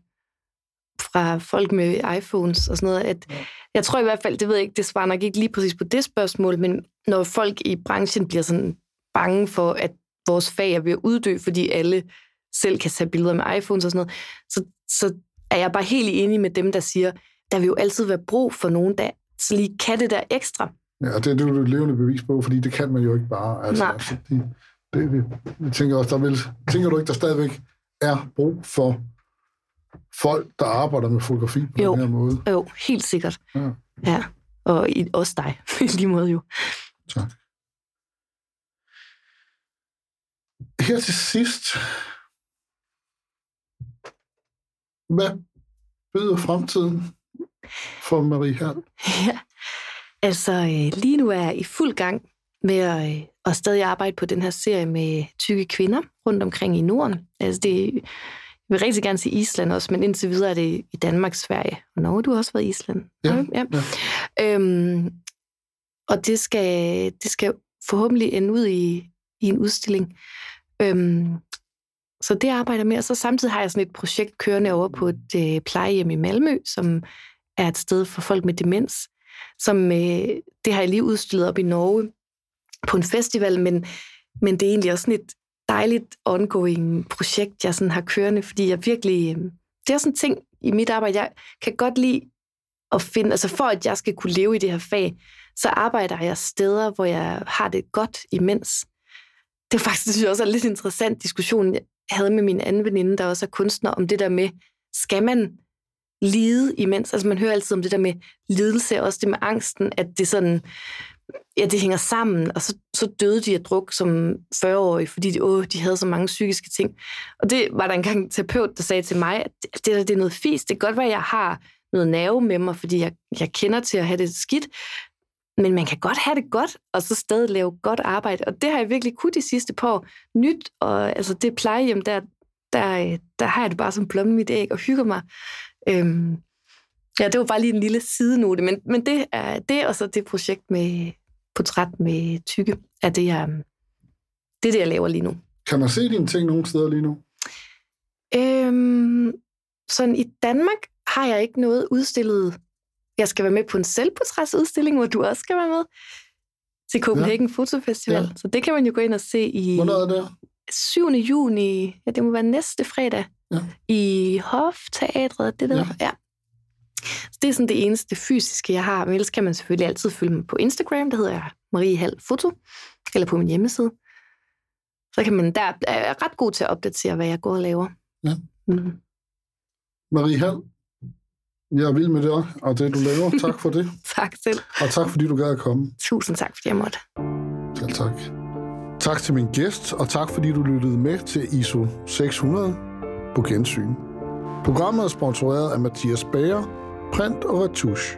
fra folk med iPhones og sådan noget, at Ja. Jeg tror i hvert fald, det ved jeg ikke, det svarer nok ikke lige præcis på det spørgsmål, men når folk i branchen bliver sådan bange for, at vores fag er ved at uddø, fordi alle selv kan tage billeder med iPhones og sådan noget, så, så er jeg bare helt enig med dem, der siger, der vil jo altid være brug for nogen, der så lige kan det der ekstra. Ja, og det, det er jo et levende bevis på, fordi det kan man jo ikke bare. Altså, Nej. Altså, det, det, det, jeg tænker også, der vil, tænker du ikke, der stadigvæk er brug for folk, der arbejder med fotografi på Jo. den her måde? Jo, helt sikkert. Ja. ja. Og i, også dig, i lige måde jo. Tak. Her til sidst, hvad byder fremtiden for Marie Hall? Ja, altså øh, lige nu er jeg i fuld gang med at, øh, at stadig arbejde på den her serie med tykke kvinder rundt omkring i Norden. Altså det, jeg vil rigtig gerne sige Island også, men indtil videre er det i Danmark, Sverige og Norge. Du har også været i Island. Ja, ja. ja. Øhm, og det skal, det skal forhåbentlig ende ud i, i en udstilling. Øhm, så det arbejder med, og så samtidig har jeg sådan et projekt kørende over på et øh, plejehjem i Malmø, som er et sted for folk med demens. Som, øh, det har jeg lige udstillet op i Norge på en festival, men, men det er egentlig også sådan et dejligt ongoing projekt, jeg sådan har kørende, fordi jeg virkelig... Øhm, det er sådan en ting i mit arbejde, jeg kan godt lide at finde, altså for at jeg skal kunne leve i det her fag, så arbejder jeg steder, hvor jeg har det godt imens. Det er faktisk, det synes jeg også er en lidt interessant diskussion, jeg havde med min anden veninde, der også er kunstner, om det der med, skal man lide imens? Altså man hører altid om det der med lidelse, og også det med angsten, at det sådan, ja, det hænger sammen, og så, så døde de af druk som 40-årige, fordi de, åh, de havde så mange psykiske ting. Og det var der engang en terapeut, der sagde til mig, at det, det, det er noget fis. Det kan godt være, at jeg har noget nerve med mig, fordi jeg, jeg kender til at have det skidt, men man kan godt have det godt, og så stadig lave godt arbejde. Og det har jeg virkelig kunnet de sidste par år. Nyt, og altså det plejehjem, der, der, der har jeg det bare som blomme mit æg og hygger mig. Øhm, ja, det var bare lige en lille sidenote, men, men det er det, og så det projekt med portræt med tykke, er det, jeg, det er det, jeg laver lige nu. Kan man se dine ting nogle steder lige nu? Øhm, sådan i Danmark har jeg ikke noget udstillet. Jeg skal være med på en selvportrætsudstilling, hvor du også skal være med til Copenhagen ja. Fotofestival. Ja. Så det kan man jo gå ind og se i Hvornår er det? 7. juni. Ja, det må være næste fredag. Ja. I Hofteatret, det der. Ja. ja. Så det er sådan det eneste fysiske, jeg har. Men ellers kan man selvfølgelig altid følge mig på Instagram. Der hedder jeg Marie Hall Foto. Eller på min hjemmeside. Så kan man der er ret god til at opdatere, hvad jeg går og laver. Ja. Mm. Marie Hall, jeg er vild med det og det, du laver. Tak for det. tak selv. Og tak, fordi du gad at komme. Tusind tak, fordi jeg måtte. Selv tak. Tak til min gæst, og tak fordi du lyttede med til ISO 600 på gensyn. Programmet er sponsoreret af Mathias Bager, brennt oder tschüss.